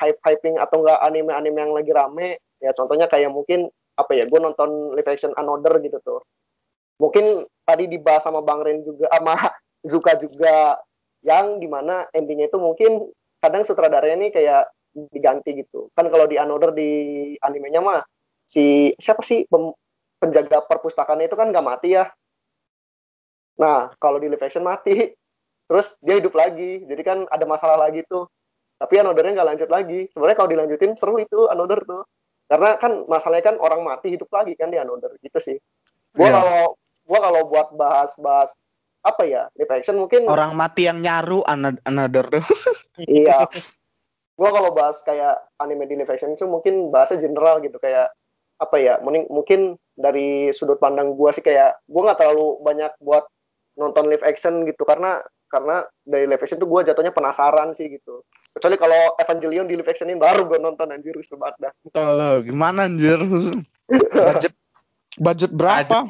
hype hyping atau enggak anime-anime yang lagi rame ya contohnya kayak mungkin apa ya gue nonton live action Another gitu tuh. Mungkin tadi dibahas sama Bang Ren juga sama Zuka juga yang di mana endingnya itu mungkin kadang sutradaranya ini kayak diganti gitu. Kan kalau di Another di animenya mah si siapa sih penjaga perpustakaannya itu kan nggak mati ya. Nah kalau di live action mati. Terus dia hidup lagi. Jadi kan ada masalah lagi tuh. Tapi Another-nya nggak lanjut lagi. Sebenarnya kalau dilanjutin seru itu Another tuh karena kan masalahnya kan orang mati hidup lagi kan di Another gitu sih gua Iya. kalau gua kalau buat bahas-bahas apa ya live action mungkin Orang mati yang nyaru ano- another tuh. iya gua kalau bahas kayak anime di live action itu mungkin bahasa general gitu kayak apa ya mending mungkin dari sudut pandang gua sih kayak gua nggak terlalu banyak buat nonton live action gitu karena karena dari live action tuh gua jatuhnya penasaran sih gitu kecuali kalau Evangelion di live actionin baru gua nonton anjir seru banget dah Tolong, gimana anjir? budget budget berapa?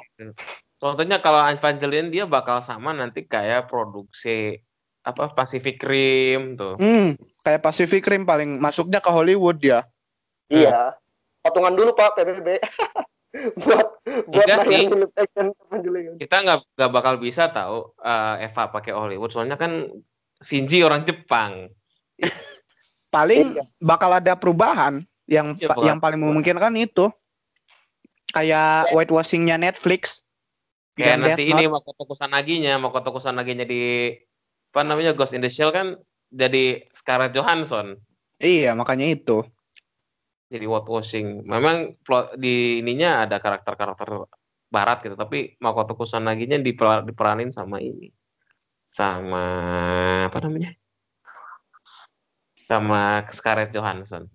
Contohnya kalau Evangelion dia bakal sama nanti kayak produksi apa Pacific Rim tuh. Hmm, kayak Pacific Rim paling masuknya ke Hollywood ya. iya potongan dulu pak PBB buat buat Enggak sih. nayangin live action Evangelion Kita nggak nggak bakal bisa tahu eh, Eva pakai Hollywood soalnya kan Shinji orang Jepang. Paling Iya. bakal ada perubahan yang Iya, bakal yang paling memungkinkan itu kayak whitewashingnya Netflix. Kayak Yang nanti Death ini Note. Makoto Kusanaginya, Makoto Kusanaginya di apa namanya Ghost in the Shell kan jadi Scarlett Johansson. Iya, makanya itu. jadi whitewashing. Memang plot di ininya ada karakter-karakter barat gitu, tapi Makoto Kusanaginya diper- diperanin sama ini. Sama apa namanya? Sama Scarlett Johansson.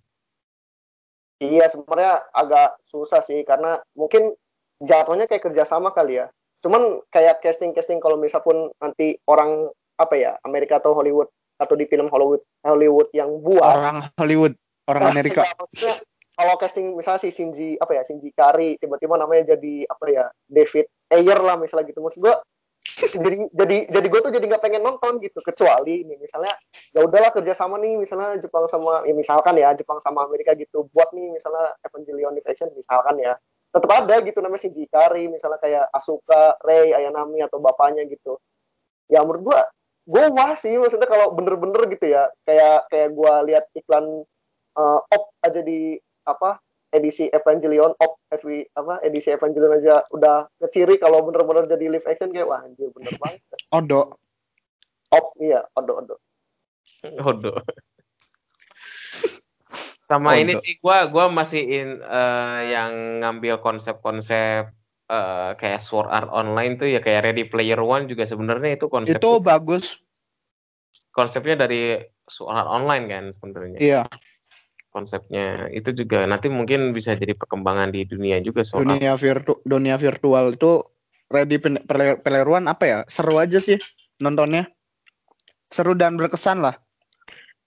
Iya sebenarnya agak susah sih karena mungkin jatuhnya kayak kerjasama kali ya. Cuman kayak casting-casting kalau misal pun nanti orang apa ya Amerika atau Hollywood atau di film Hollywood Hollywood yang buat Orang Hollywood, orang Nah, Amerika. iya, kalau casting misalnya si Shinji apa ya Shinji Kari tiba-tiba namanya jadi apa ya David Ayer lah misalnya gitu maksud gua jadi jadi jadi gue tuh jadi nggak pengen nonton gitu kecuali ini misalnya ya udahlah kerja sama nih misalnya Jepang sama ya misalkan ya Jepang sama Amerika gitu buat nih misalnya Evangelion Action misalkan ya. Tetap ada gitu namanya Shinji Kari misalnya kayak Asuka Rei Ayanami atau bapaknya gitu. Ya menurut gua gue wah sih maksudnya kalau bener-bener gitu ya kayak kayak gue lihat iklan eh, op aja di apa edisi Evangelion op FW apa edisi Evangelion aja udah keciri kalau bener-bener jadi live action kayak wah anjir bener banget Odo. op iya odo odo Odo. Sama Odo. ini sih gua gua masih in, eh, yang ngambil konsep-konsep eh, kayak Sword Art Online tuh ya kayak Ready Player One juga sebenarnya itu konsep Itu bagus. konsepnya dari Sword Art Online kan sebenarnya. Iya. Konsepnya itu juga nanti mungkin bisa jadi perkembangan di dunia juga soal Dunia virtu dunia virtual itu Ready One apa ya? Seru aja sih nontonnya. Seru dan berkesan lah.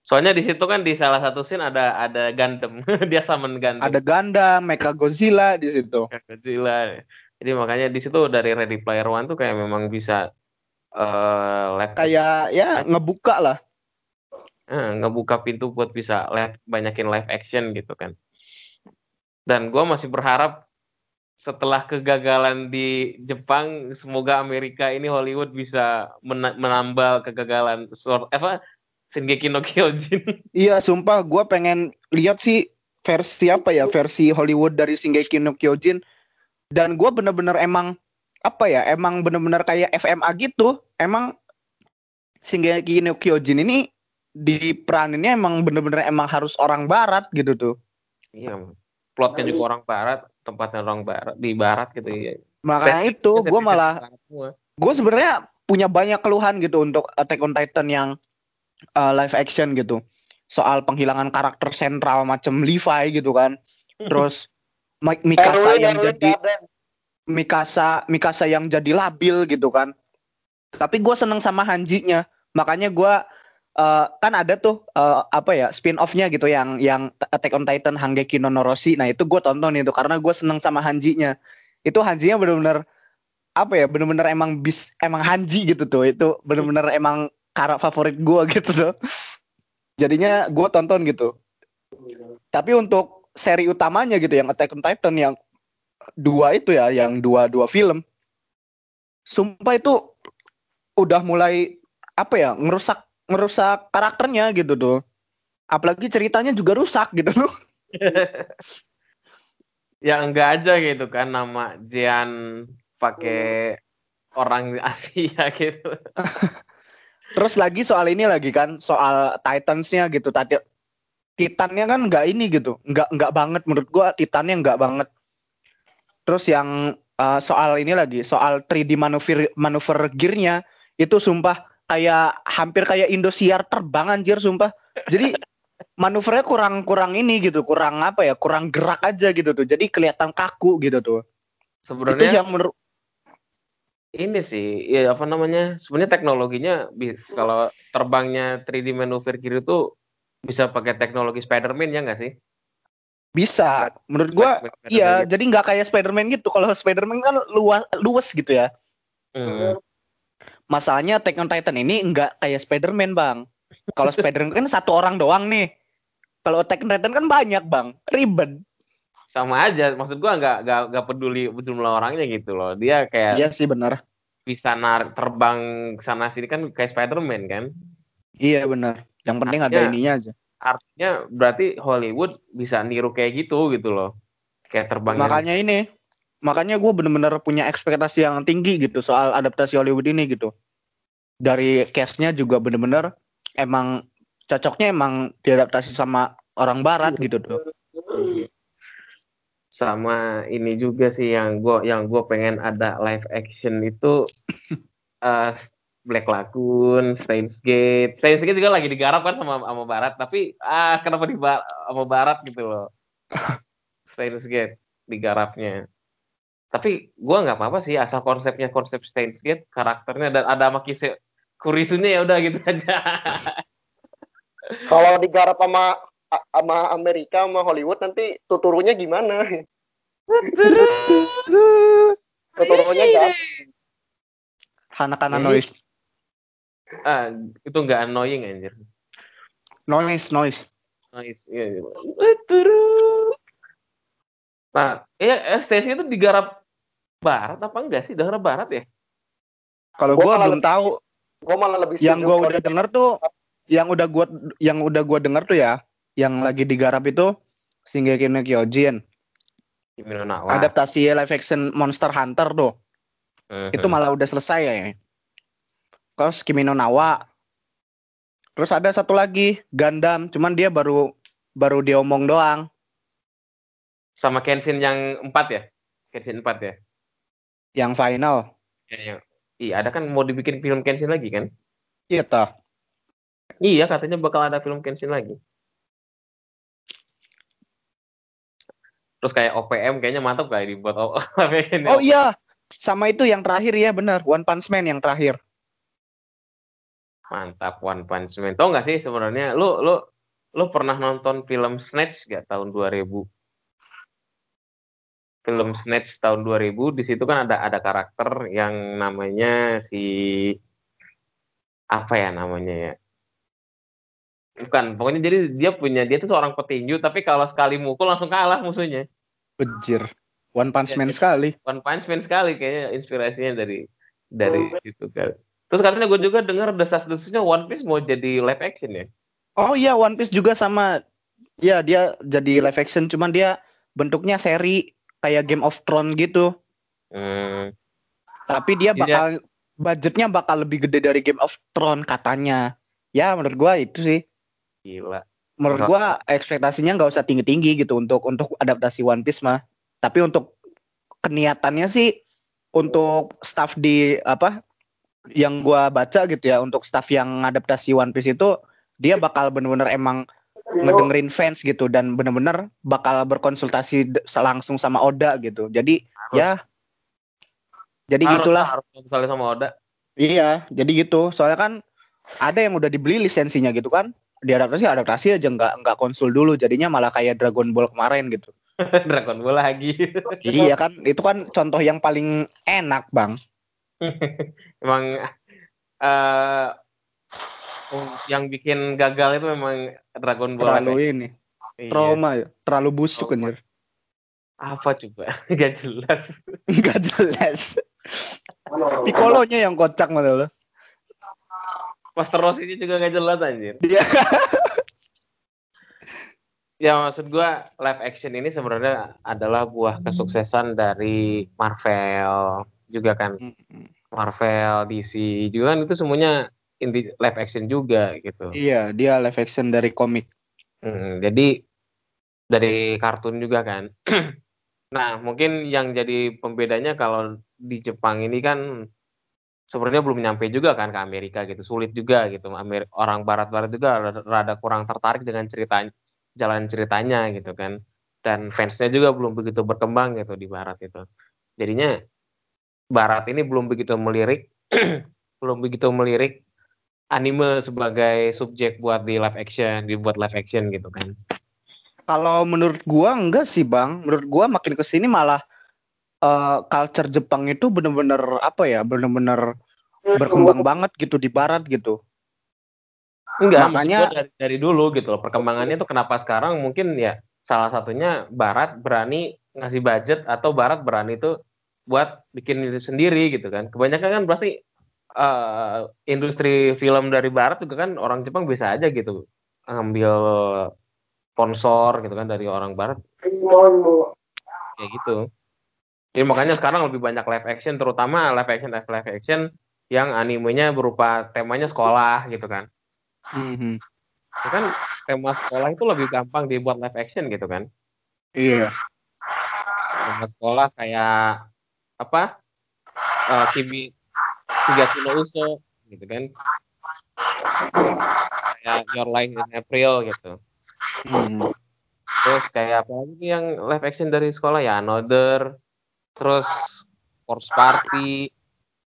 Soalnya di situ kan di salah satu scene ada ada Gundam, dia summon Gundam. Ada Gundam, Mecha Godzilla di situ. Gila. Jadi makanya di situ dari Ready Player One tuh kayak memang bisa eh live Kayak ya ngebuka lah. Eh, ngebuka pintu buat bisa live banyakin live action gitu kan. Dan gua masih berharap setelah kegagalan di Jepang, semoga Amerika ini Hollywood bisa mena- menambal kegagalan Sword- apa Shingeki no Kyojin. Iya, sumpah gue pengen lihat sih versi apa ya, versi Hollywood dari Shingeki no Kyojin. Dan gue bener-bener emang apa ya, emang bener-bener kayak FMA gitu. Emang Shingeki no Kyojin ini diperaninnya emang bener-bener emang harus orang barat gitu tuh. Iya, plotnya juga orang barat, tempatnya orang barat di barat gitu ya. Makanya itu gue malah gue sebenarnya punya banyak keluhan gitu untuk Attack on Titan yang uh, live action gitu soal penghilangan karakter sentral macam Levi gitu kan terus Mi- Mikasa yang jadi. Mikasa Mikasa yang jadi labil gitu kan tapi gue seneng sama Hanji-nya makanya gue uh, kan ada tuh uh, apa ya spin off-nya gitu yang yang Attack on Titan Hangeki no Noroshi. Nah itu gue tonton itu karena gue seneng sama Hanji-nya. Itu Hanji-nya bener-bener apa ya bener-bener emang bis emang Hanji gitu tuh. Itu bener-bener emang cara favorit gue gitu tuh. Jadinya gue tonton gitu. Tapi untuk seri utamanya gitu yang Attack on Titan yang dua itu ya yang dua dua film. Sumpah itu udah mulai apa ya ngerusak ngerusak karakternya gitu tuh apalagi ceritanya juga rusak gitu loh ya enggak aja gitu kan nama Jian pakai orang Asia gitu. Terus lagi soal ini lagi kan soal Titans-nya gitu tadi Titannya kan nggak ini gitu, nggak nggak banget menurut gua Titannya nggak banget. Terus yang uh, soal ini lagi soal 3D manuver manuver gearnya itu sumpah kayak hampir kayak Indosiar terbang anjir sumpah. Jadi manuvernya kurang kurang ini gitu, kurang apa ya, kurang gerak aja gitu tuh. Jadi kelihatan kaku gitu tuh. Itu Sebenarnya yang menurut ini sih, ya apa namanya? Sebenarnya teknologinya kalau terbangnya 3D maneuver kiri itu bisa pakai teknologi Spider-Man ya nggak sih? bisa. Menurut gua Spider-Man Iya, gitu. jadi nggak kayak Spider-Man gitu. Kalau Spider-Man kan luas, luas gitu ya. Hmm. Masalahnya Attack on Titan ini nggak kayak Spider-Man, Bang. Kalau Spider-Man kan satu orang doang nih. Kalau Attack on Titan kan banyak, Bang. Ribet. Sama aja, maksud gua nggak nggak nggak peduli jumlah orangnya gitu loh. Dia kayak Iya sih benar. bisa nar terbang sana sini kan kayak Spider-Man kan. Iya benar. Yang penting ada Artinya- ininya aja. Artinya berarti Hollywood bisa niru kayak gitu gitu loh. Kayak terbangnya Makanya ini, makanya gue bener-bener punya ekspektasi yang tinggi gitu soal adaptasi Hollywood ini gitu. Dari cast-nya juga bener-bener emang cocoknya emang diadaptasi sama orang Barat gitu tuh. sama ini juga sih yang gua yang gua pengen ada live action itu eh Black Lagoon, Steins Gate. Steins Gate juga lagi digarap kan sama sama Barat, tapi ah kenapa di Ba- sama Barat gitu loh. Steins Gate digarapnya. Tapi gua nggak apa-apa sih asal konsepnya konsep Steins Gate, karakternya dan ada Makise Kurisunya ya udah gitu aja. Kalau digarap sama sama Amerika sama Hollywood nanti tuturunya gimana? Tuturunya gak Hana-hana Ini- noise. ah, itu nggak annoying anjir. Noise, noise. Nice. Iya, iya. Nah, ya STC itu digarap barat apa enggak sih? Daerah barat ya? Kalau Gua gue kalau belum tahu. Gue malah lebih yang gua udah di- denger tuh yang udah gua yang udah gua denger tuh ya yang lagi digarap itu Shingeki no Kyojin adaptasi live action Monster Hunter tuh Mhm. itu malah udah selesai ya terus Kimi no Nawa terus ada satu lagi Gundam cuman dia baru baru diomong doang sama Kenshin yang empat ya? Kenshin 4 ya? yang final Ya, yang- Iya, ada kan mau dibikin film Kenshin lagi kan? iya toh Iya, katanya bakal ada film Kenshin lagi. Terus kayak OPM kayaknya mantap kayak dibuat OPM. oh iya sama itu yang terakhir ya benar One Punch Man yang terakhir Mantap One Punch Man. Tau nggak sih sebenarnya lu lu lu pernah nonton film Snatch gak tahun 2000? Film Snatch tahun 2000 di situ kan ada ada karakter yang namanya si apa ya namanya ya? Bukan, pokoknya jadi dia punya dia tuh seorang petinju tapi kalau sekali mukul langsung kalah musuhnya. Bejir One Punch Iya, Man iya. sekali One Punch Man sekali kayaknya inspirasinya dari dari situ kan. Terus katanya gue juga dengar desas-desusnya One Piece mau jadi live action ya. Oh iya One Piece juga sama ya dia jadi live action cuman dia bentuknya seri kayak Game of Thrones gitu Hmm. tapi dia bakal budgetnya bakal lebih gede dari Game of Thrones katanya ya menurut gua itu sih Gila. menurut gua ekspektasinya nggak usah tinggi tinggi gitu untuk untuk adaptasi One Piece mah tapi untuk keniatannya sih untuk staff di apa yang gua baca gitu ya untuk staff yang adaptasi One Piece itu dia bakal bener-bener emang ngedengerin fans gitu dan bener-bener bakal berkonsultasi langsung sama Oda gitu jadi ya jadi Harus gitulah lah, harus misalnya sama Oda. Iya, jadi gitu. Soalnya kan ada yang udah dibeli lisensinya gitu kan. Diadaptasi adaptasi aja nggak nggak konsul dulu. Jadinya malah kayak Dragon Ball kemarin gitu. Dragon Ball lagi. iya kan, itu kan contoh yang paling enak bang. Emang eh yang bikin gagal itu memang Dragon Ball. Terlalu ini, Iya. trauma ya, terlalu busuk Trauma. anjir. Apa coba? Gak jelas. Nggak jelas. Piccolonya yang kocak malah lo. Master Rossi juga gak jelas anjir. Dia Ya maksud gua live action ini sebenarnya adalah buah kesuksesan dari Marvel juga kan. Marvel, DC juga kan itu semuanya inti live action juga gitu. iya, dia live action dari komik. Hmm, jadi dari kartun juga kan. nah, mungkin yang jadi pembedanya kalau di Jepang ini kan sebenarnya belum nyampe juga kan ke Amerika gitu. Sulit juga gitu. Amer- orang barat-barat juga rada, rada kurang tertarik dengan cerita jalan ceritanya gitu kan. Dan fansnya juga belum begitu berkembang gitu di barat itu. Jadinya barat ini belum begitu melirik belum begitu melirik anime sebagai subjek buat di live action, dibuat live action gitu kan. Kalau menurut gua enggak sih bang. Menurut gua makin ke sini malah eh, culture Jepang itu bener-bener apa ya, bener-bener berkembang banget gitu di barat gitu. Enggak, Makanya- dari, dari dulu gitu loh. Perkembangannya tuh kenapa sekarang mungkin ya salah satunya Barat berani ngasih budget atau Barat berani tuh buat bikin itu sendiri gitu kan. Kebanyakan kan berarti eh, industri film dari Barat juga kan orang Jepang bisa aja gitu ngambil sponsor gitu kan dari orang Barat kayak gitu. Jadi makanya sekarang lebih banyak live action, terutama live action live action yang animenya berupa temanya sekolah gitu kan. Mhm. Ya kan tema sekolah itu lebih gampang dibuat live action gitu kan. Iya. Tema sekolah kayak apa? Eh Kimi Tiga Kilo Uso gitu kan. Kayak Your Life in April gitu. Mhm. Terus kayak apa lagi yang live action dari sekolah ya Another. Terus Force Party,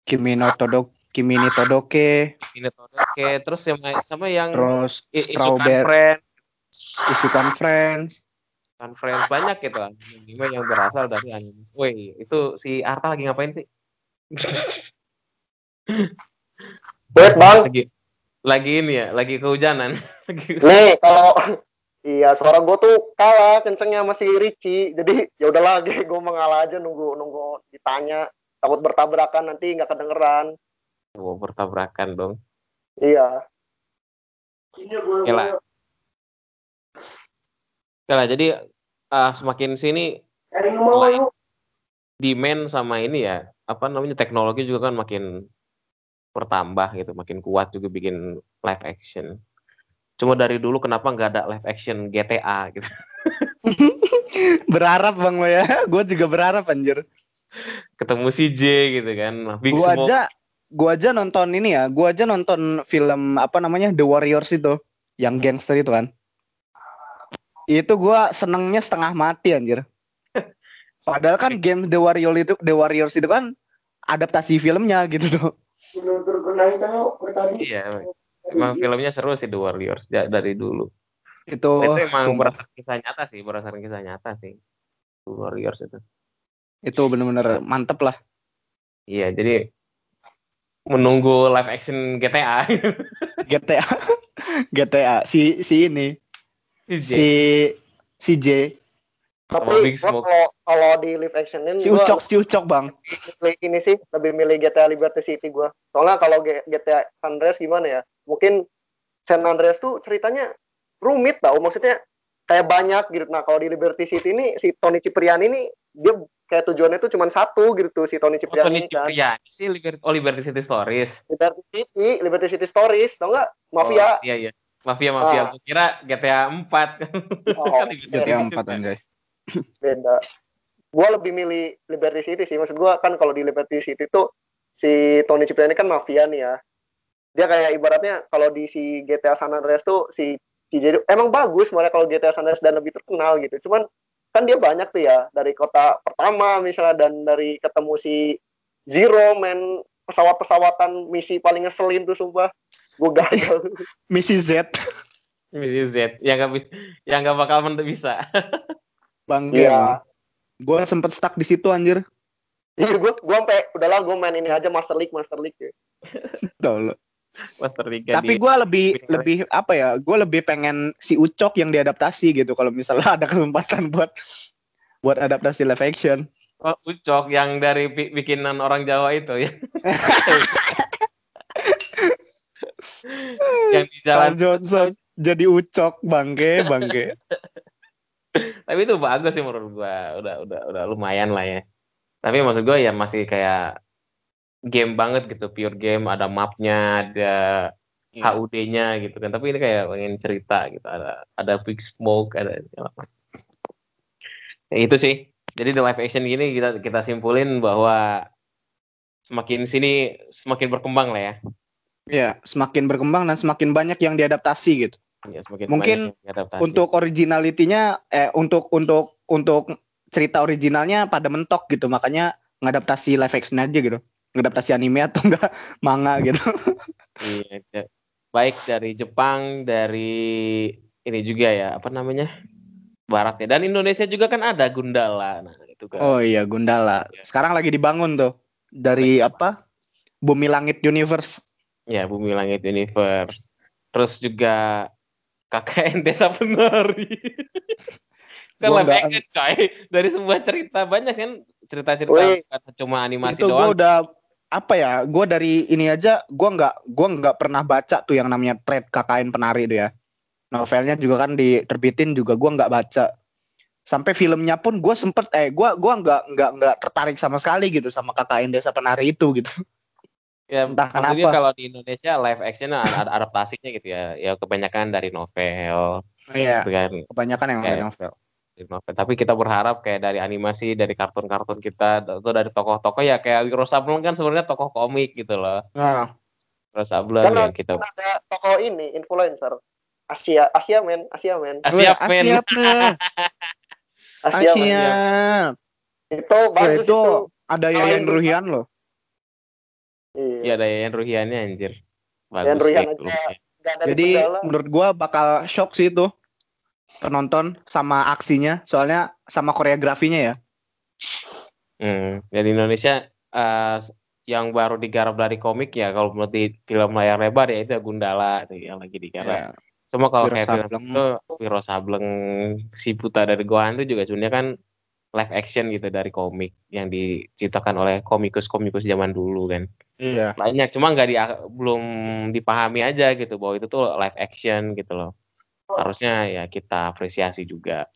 Kimi no Todok, Kimi ni Todoke, ini Todoke, terus sama sama yang terus Strawberry, Friends, Isukan Friends. Isukan Friends banyak gitu anime yang berasal dari anime. Woi, itu si Arta lagi ngapain sih? Wait bang, Lagi lagi ini ya, lagi kehujanan. Lagi- nih kalau iya suara gue tuh kalah kencengnya masih Ricci, jadi ya udah lagi gue mengalah aja nunggu nunggu ditanya takut bertabrakan nanti nggak kedengeran. Wow, bertabrakan dong. Iya. Oke lah. Oke lah, jadi ah, semakin sini demand sama ini ya, apa namanya teknologi juga kan makin bertambah gitu, makin kuat juga bikin live action. Cuma dari dulu kenapa nggak ada live action GTA gitu? berharap bang lo ya. Gue juga berharap anjir. Ketemu si J gitu kan, Big gue Smoke. aja gue aja nonton ini ya. Gue aja nonton film apa namanya The Warriors itu. Yang gangster itu kan. Itu gue senengnya setengah mati anjir. Padahal kan game The Warriors itu The Warriors itu kan adaptasi filmnya gitu tuh Iya, emang filmnya seru sih The Warriors dari dulu. itu itu emang sumpah. berdasarkan kisah nyata sih, berdasarkan kisah nyata sih. The Warriors itu. itu bener-bener mantep lah Iya, jadi menunggu live action GTA. GTA GTA si si ini Si si si J Tapi kalau kalau di live actionin si Ucok si Ucok bang milih ini sih lebih milih GTA Liberty City gua. Soalnya kalau GTA San Andreas gimana ya? Mungkin San Andreas tuh ceritanya rumit tau maksudnya kayak banyak gitu. Nah, kalau di Liberty City ini si Tony Cipriani ini dia kayak tujuannya tuh cuma satu gitu si Tony Oh, Cipriani Tony ini kan. Cipriani sih Liberty, oh, Liberty City Stories. Liberty City, Liberty City Stories, tau nggak? Mafia. Oh, iya, iya. Mafia, mafia. Ah. Gue kira GTA 4. Oh, Kan GTA City 4 kan. anjay beda. Gua lebih milih Liberty City sih. Maksud gua kan kalau di Liberty City tuh si Tony Cipriani kan mafia nih ya. Dia kayak ibaratnya kalau di si GTA San Andreas tuh si si jadi emang bagus malah kalau GTA San Andreas dan lebih terkenal gitu. Cuman kan dia banyak tuh ya dari kota pertama misalnya dan dari ketemu si Zero main pesawat-pesawatan misi paling ngeselin tuh sumpah. Gue gagal. misi Z Misi Z yang gak, yang gak bakal bisa. bang Iya. gue sempet stuck di situ anjir Iya gue gue sampai udahlah gue main ini aja Master League Master League ya. Lo. Master Liga Tapi gue lebih lebih apa ya? Gue lebih pengen si Ucok yang diadaptasi gitu. Kalau misalnya ada kesempatan buat buat adaptasi live action. Oh, Ucok yang dari bi- bikinan orang Jawa itu ya. yang di jalan Carl Johnson jadi Ucok bangke bangke. Tapi itu bagus sih menurut gua. Udah udah udah lumayan lah ya. Tapi maksud gua ya masih kayak game banget gitu. Pure game ada mapnya ada Iya. HUD-nya gitu kan. Tapi ini kayak pengen cerita gitu. Ada ada big smoke ada ya, itu sih. Jadi di live action gini kita kita simpulin bahwa semakin sini semakin berkembang lah ya. Ya, semakin berkembang dan semakin banyak yang diadaptasi gitu. Ya, Mungkin. Untuk originalitinya eh untuk untuk untuk cerita originalnya pada mentok gitu. Makanya ngadaptasi live action aja gitu. Ngadaptasi anime atau enggak manga gitu. Iya, ja- baik dari Jepang, dari ini juga ya, apa namanya? Barat ya. Dan Indonesia juga kan ada Gundala. Nah, itu kan. Oh iya, Gundala. Sekarang lagi dibangun tuh dari apa? Bumi Langit Universe. Ya, Bumi Langit Universe. Terus juga KKN Desa Penari. kan nggak- action coy. Dari sebuah cerita banyak kan cerita-cerita cuma animasi itu gue doang. udah apa ya gue dari ini aja gue nggak gua nggak pernah baca tuh yang namanya thread KKN penari itu ya novelnya juga kan diterbitin juga gue nggak baca sampai filmnya pun gue sempet eh gue gua nggak nggak nggak tertarik sama sekali gitu sama KKN desa penari itu gitu Ya, Entah maksudnya kenapa. kalau di Indonesia live action ada ada adaptasinya gitu ya. Ya kebanyakan dari novel, iya gitu kan. kebanyakan yang dari novel Dari novel. Tapi kita berharap kayak dari animasi, dari kartun-kartun kita, atau dari tokoh-tokoh ya kayak Wiro Sableng kan sebenarnya tokoh komik gitu loh. nah Wiro Sableng Kan yang kita Kan ada tokoh ini influencer Asia Asia men Asia men Asia men. Asia men. Asia. Asia itu Weh, bagus itu itu, ada Yayan Ruhian loh Iya. Iya ada Yayan Ruhiannya anjir. Bagus Yayan Ruhian sih, aja. Jadi Gundala. menurut gua bakal shock sih itu penonton sama aksinya, soalnya sama koreografinya ya. Hmm, dari Indonesia eh, yang baru digarap dari komik ya kalau menurut di film layar lebar ya itu Gundala tuh yang lagi digarap. Ya. Semua kalau kayak film itu Wiro Sableng, si Puta dari Gohan itu juga sebenarnya kan live action gitu dari komik yang diciptakan oleh komikus-komikus zaman dulu kan Iya. banyak cuma nggak di belum dipahami aja gitu bahwa itu tuh live action gitu loh harusnya ya kita apresiasi juga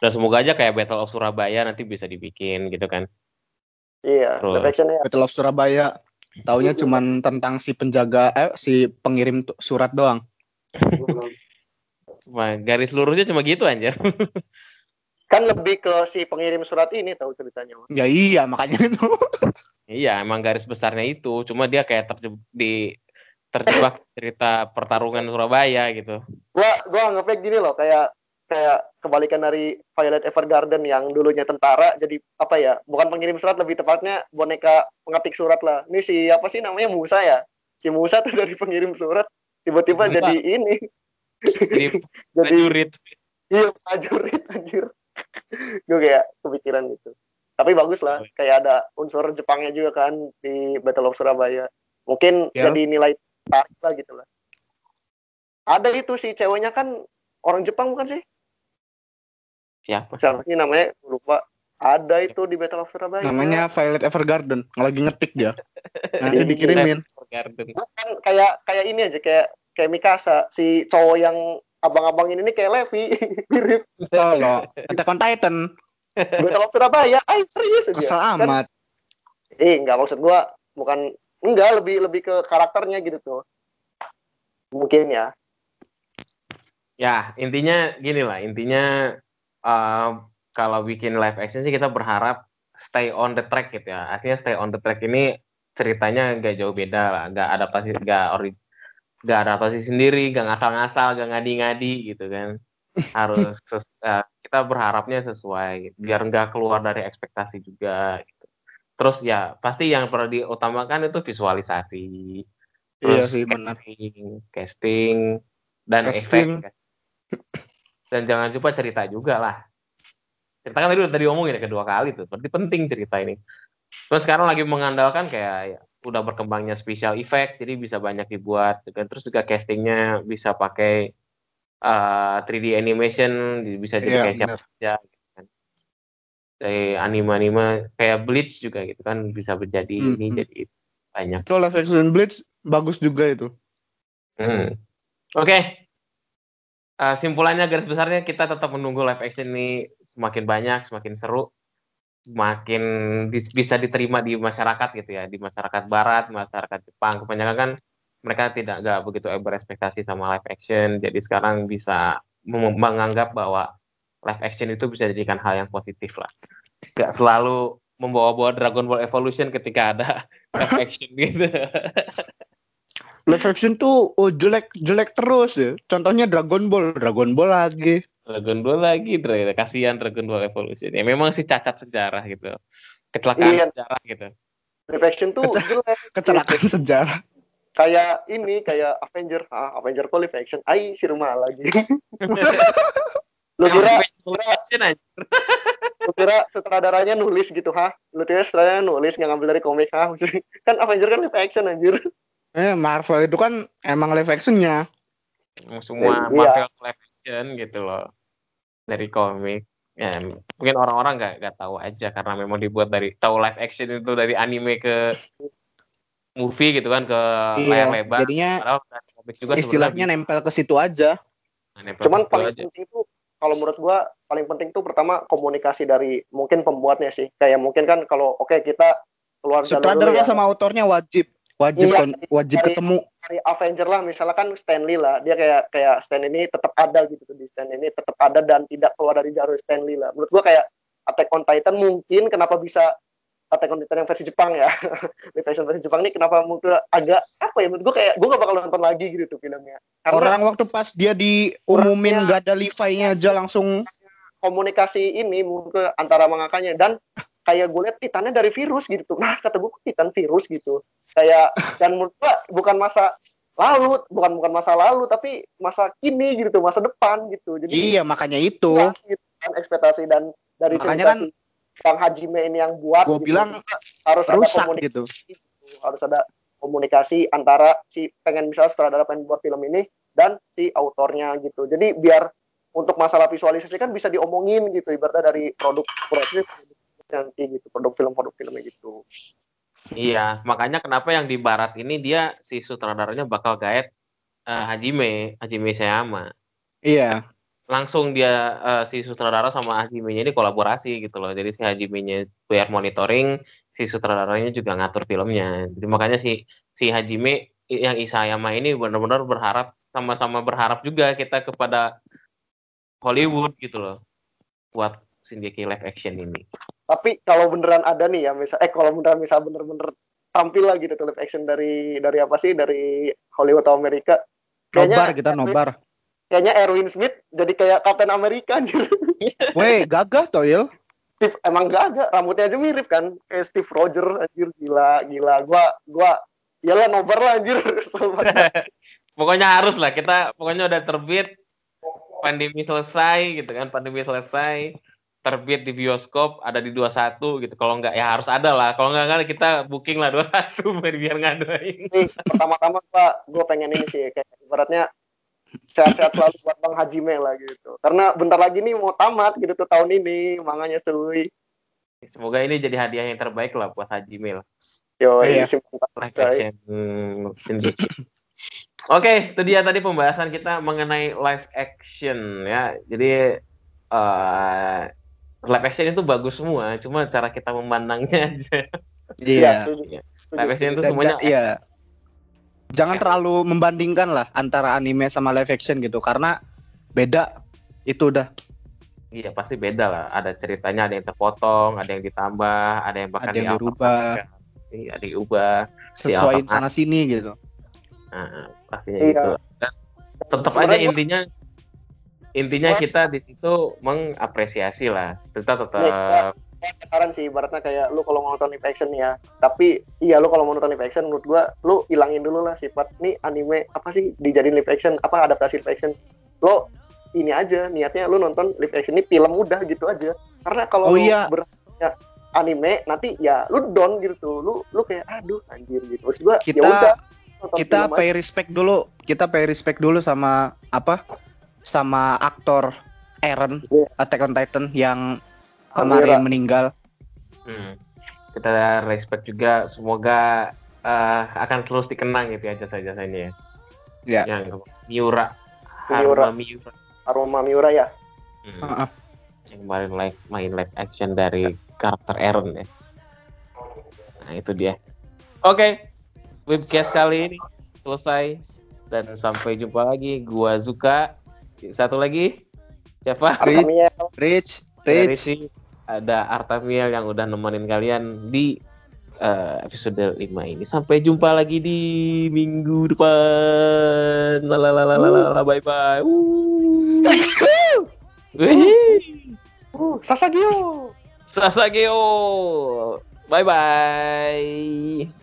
dan semoga aja kayak Battle of Surabaya nanti bisa dibikin gitu kan Iya, Terus. live actionnya Battle of Surabaya. Taunya cuman tentang si penjaga eh si pengirim surat doang. cuma garis lurusnya cuma gitu anjir kan lebih ke si pengirim surat ini tahu ceritanya. Mas. Ya iya makanya itu. iya emang garis besarnya itu cuma dia kayak terjebak di terjebak cerita pertarungan Surabaya gitu Gua gua anggapnya gini loh, kayak kayak kebalikan dari Violet Evergarden yang dulunya tentara jadi apa ya? Bukan pengirim surat lebih tepatnya boneka pengetik surat lah. Ini si apa sih namanya Musa ya? Si Musa tuh dari pengirim surat tiba-tiba jadi ini. jadi jadi prajurit iya prajurit anjir. gue kayak kepikiran gitu. Tapi bagus lah, kayak ada unsur Jepangnya juga kan di Battle of Surabaya. Mungkin Ya. jadi nilai tarik lah gitu lah. Ada itu si ceweknya kan orang Jepang bukan sih? siapa Siapa sih namanya? Lupa. Ada itu di Battle of Surabaya. Namanya Violet Evergarden. Lagi ngetik dia. Nanti dikirimin. Garden Bukan kayak kayak ini aja kayak kayak Mikasa si cowok yang abang-abang ini nih kayak Levi mirip Tolong. Attack on Titan. Battle of Surabaya. Ay serius aja. Kesel Kan- amat. Eh, nggak maksud gua bukan enggak lebih lebih ke karakternya gitu tuh. Mungkin ya. ya intinya gini lah intinya eh, kalau bikin live action sih kita berharap stay on the track gitu ya artinya stay on the track ini ceritanya nggak jauh beda lah nggak adaptasi nggak ori nggak adaptasi sendiri nggak ngasal-ngasal nggak ngadi-ngadi gitu kan harus ses- eh, kita berharapnya sesuai gitu. biar nggak keluar dari ekspektasi juga gitu. terus ya pasti yang perlu diutamakan itu visualisasi Iya terus sih benar. casting, casting dan Casting. efek dan jangan lupa cerita juga lah cerita kan tadi udah tadi ngomongin ya kedua kali tuh berarti penting cerita ini terus sekarang lagi mengandalkan kayak ya, udah berkembangnya special effect jadi bisa banyak dibuat gitu kan. terus juga castingnya bisa pakai eh, 3D animation bisa jadi Iya, kayak siapa saja gitu kan kayak anime-anime kayak Bleach juga gitu kan bisa menjadi Hmm, ini hmm. jadi banyak Itu live action Bleach bagus juga itu. Hmm. Oke. Eh, simpulannya garis besarnya kita tetap menunggu live action ini semakin banyak, semakin seru, semakin di- bisa diterima di masyarakat gitu ya, di masyarakat barat, masyarakat Jepang. Kebanyakan kan mereka tidak nggak begitu berespektasi sama live action, jadi sekarang bisa menganggap bahwa live action itu bisa dijadikan hal yang positif lah. Gak selalu membawa-bawa Dragon Ball Evolution ketika ada live action gitu. Live action tuh oh jelek jelek terus ya. Contohnya Dragon Ball, Dragon Ball lagi. Dragon Ball lagi, Dra. kasihan Dragon Ball Evolution. Ya memang sih cacat sejarah gitu. Kecelakaan Iya. sejarah gitu. Reflection tuh Keca- jelek. Kecelakaan sejarah. Kayak ini kayak Avenger. Ah, Avenger kok live action. Ai si rumah lagi. lu kira aja. lu kira sutradaranya nulis gitu ha lu kira sutradaranya nulis nggak ngambil dari komik ha kan Avenger kan live action anjir Eh Marvel itu kan emang live actionnya. Semua Iya. Marvel live action gitu loh. Dari komik. Ya, mungkin orang-orang nggak nggak tahu aja karena memang dibuat dari tahu live action itu dari anime ke movie gitu kan ke layar Iya. lebar. Jadinya Padahal dari komik juga istilahnya sebenarnya nempel ke situ aja. bisa nempel cuman ke situ paling aja. penting tuh kalau menurut gua paling penting tuh pertama komunikasi dari mungkin pembuatnya sih kayak mungkin kan kalau oke kita keluar Sutradara ya sama autornya wajib wajib Iya, kon- wajib dari- ketemu. dari Avenger lah misalnya kan Stanley lah dia kayak kayak Stan ini tetap ada gitu tuh di Stan ini tetap ada dan tidak keluar dari jalur Stanley lah. Menurut gua kayak Attack on Titan mungkin kenapa bisa Attack on Titan yang versi Jepang ya? Action versi Jepang ini kenapa mungkin agak apa ya? Menurut gua kayak gua gak bakal nonton lagi gitu tuh filmnya. Karena Orang waktu pas dia diumumin gak ada Levi-nya aja langsung komunikasi ini mungkin antara mangakanya dan kayak gue lihat titannya dari virus gitu nah kata gue titan virus gitu kayak dan menurut gua bukan masa lalu bukan bukan masa lalu tapi masa kini gitu masa depan gitu jadi iya makanya itu. Nah, gitu kan ekspektasi dan dari Makanya kan si Bang Hajime ini yang buat Gue gitu, bilang harus ada rusak komunikasi gitu. gitu. harus ada komunikasi antara si pengen misalnya sutradara pengen buat film ini dan si autornya gitu jadi biar untuk masalah visualisasi kan bisa diomongin gitu ibaratnya dari produk produk nanti gitu produk film produk filmnya gitu Iya, makanya kenapa yang di barat ini dia si sutradaranya bakal gaet eh, Hajime, Hajime Sayama. Iya. Langsung dia eh, si sutradara sama Hajime-nya ini kolaborasi gitu loh. Jadi si Hajime-nya biar monitoring, si sutradaranya juga ngatur filmnya. Jadi makanya si si Hajime yang Isayama ini benar-benar berharap sama-sama berharap juga kita kepada Hollywood gitu loh buat Shingeki live action ini. Tapi kalau beneran ada nih ya misal eh kalau beneran misal bener-bener tampil lagi gitu live action dari dari apa sih dari Hollywood atau Amerika Nobar kita nobar. kayaknya Erwin Smith jadi kayak Captain America anjir. Weh, gagah toh, Il. Steve emang gak ada rambutnya aja mirip kan kayak Steve Roger anjir gila gila. Gua gua iyalah nobar lah anjir. Pokoknya harus lah kita pokoknya udah terbit pandemi selesai gitu kan pandemi selesai terbit di bioskop ada di 21 gitu. Kalau nggak ya harus ada lah. Kalau nggak kan kita booking lah 21 biar biar ngaduin. Nih pertama-tama gua gua pengen ini sih kayak ibaratnya sehat-sehat selalu buat Bang Hajime lah gitu. Karena bentar lagi nih mau tamat gitu tuh tahun ini makanya cuy. Semoga ini jadi hadiah yang terbaik lah buat Haji Mil yo Iya. live action. Hmm. Oke, itu dia tadi pembahasan kita mengenai live action ya. Jadi eh live action itu bagus semua, cuma cara kita memandangnya aja. Iya. Live action itu Dan semuanya iya. Jangan terlalu membandingkan lah antara anime sama live action gitu karena beda itu udah iya pasti beda lah. Ada ceritanya, ada yang terpotong, ada yang ditambah, ada yang bahkan Ada yang juga. Iya, diubah. sesuai Iya, sana sini gitu. Nah, pastinya Iya. gitu. Dan tetap aja Sebenarnya intinya intinya Gua- kita di situ mengapresiasi lah. Kita tetap. Iya, Saya saran sih ibaratnya kayak lu kalau mau nonton live action ya. Tapi iya lu kalau mau nonton live action menurut gua lu ilangin dulu lah sifat nih anime apa sih dijadiin live action? Apa adaptasi live action? Lo ini aja niatnya lu nonton live action ini film udah gitu aja. Karena kalau Oh lu iya. berharapnya anime nanti ya lu down gitu. Lu lu kayak aduh anjir gitu. Terus gua Kita- ya udah nonton Kita pay respect dulu, kita pay respect dulu sama apa? Sama aktor Eren Iya. Attack on Titan yang Amira. kemarin meninggal. Hmm. Kita respect juga semoga eh, akan terus dikenang gitu ya jasa-jasanya ya. Ya. Yang Miura, Miura. Haruma Miura. aroma Miura ya Hmm. Heeh. Yang kemarin live main live action dari karakter Eren ya. Nah itu dia. Oke, webcast kali ini selesai dan sampai jumpa lagi. Gua Zuka. Satu lagi siapa? Rich, Rich, Rich. ada Artamiel yang udah nemenin kalian di eh, episode 5 ini. Sampai jumpa lagi di minggu depan. Lalalala, bye bye. Wih. uh, Sasageo Sasageo. Bye bye.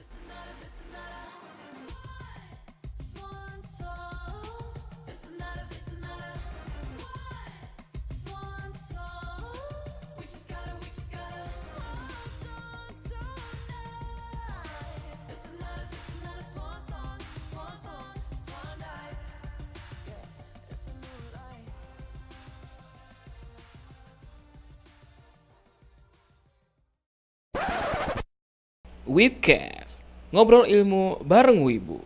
Webcast. Ngobrol ilmu bareng Wibu.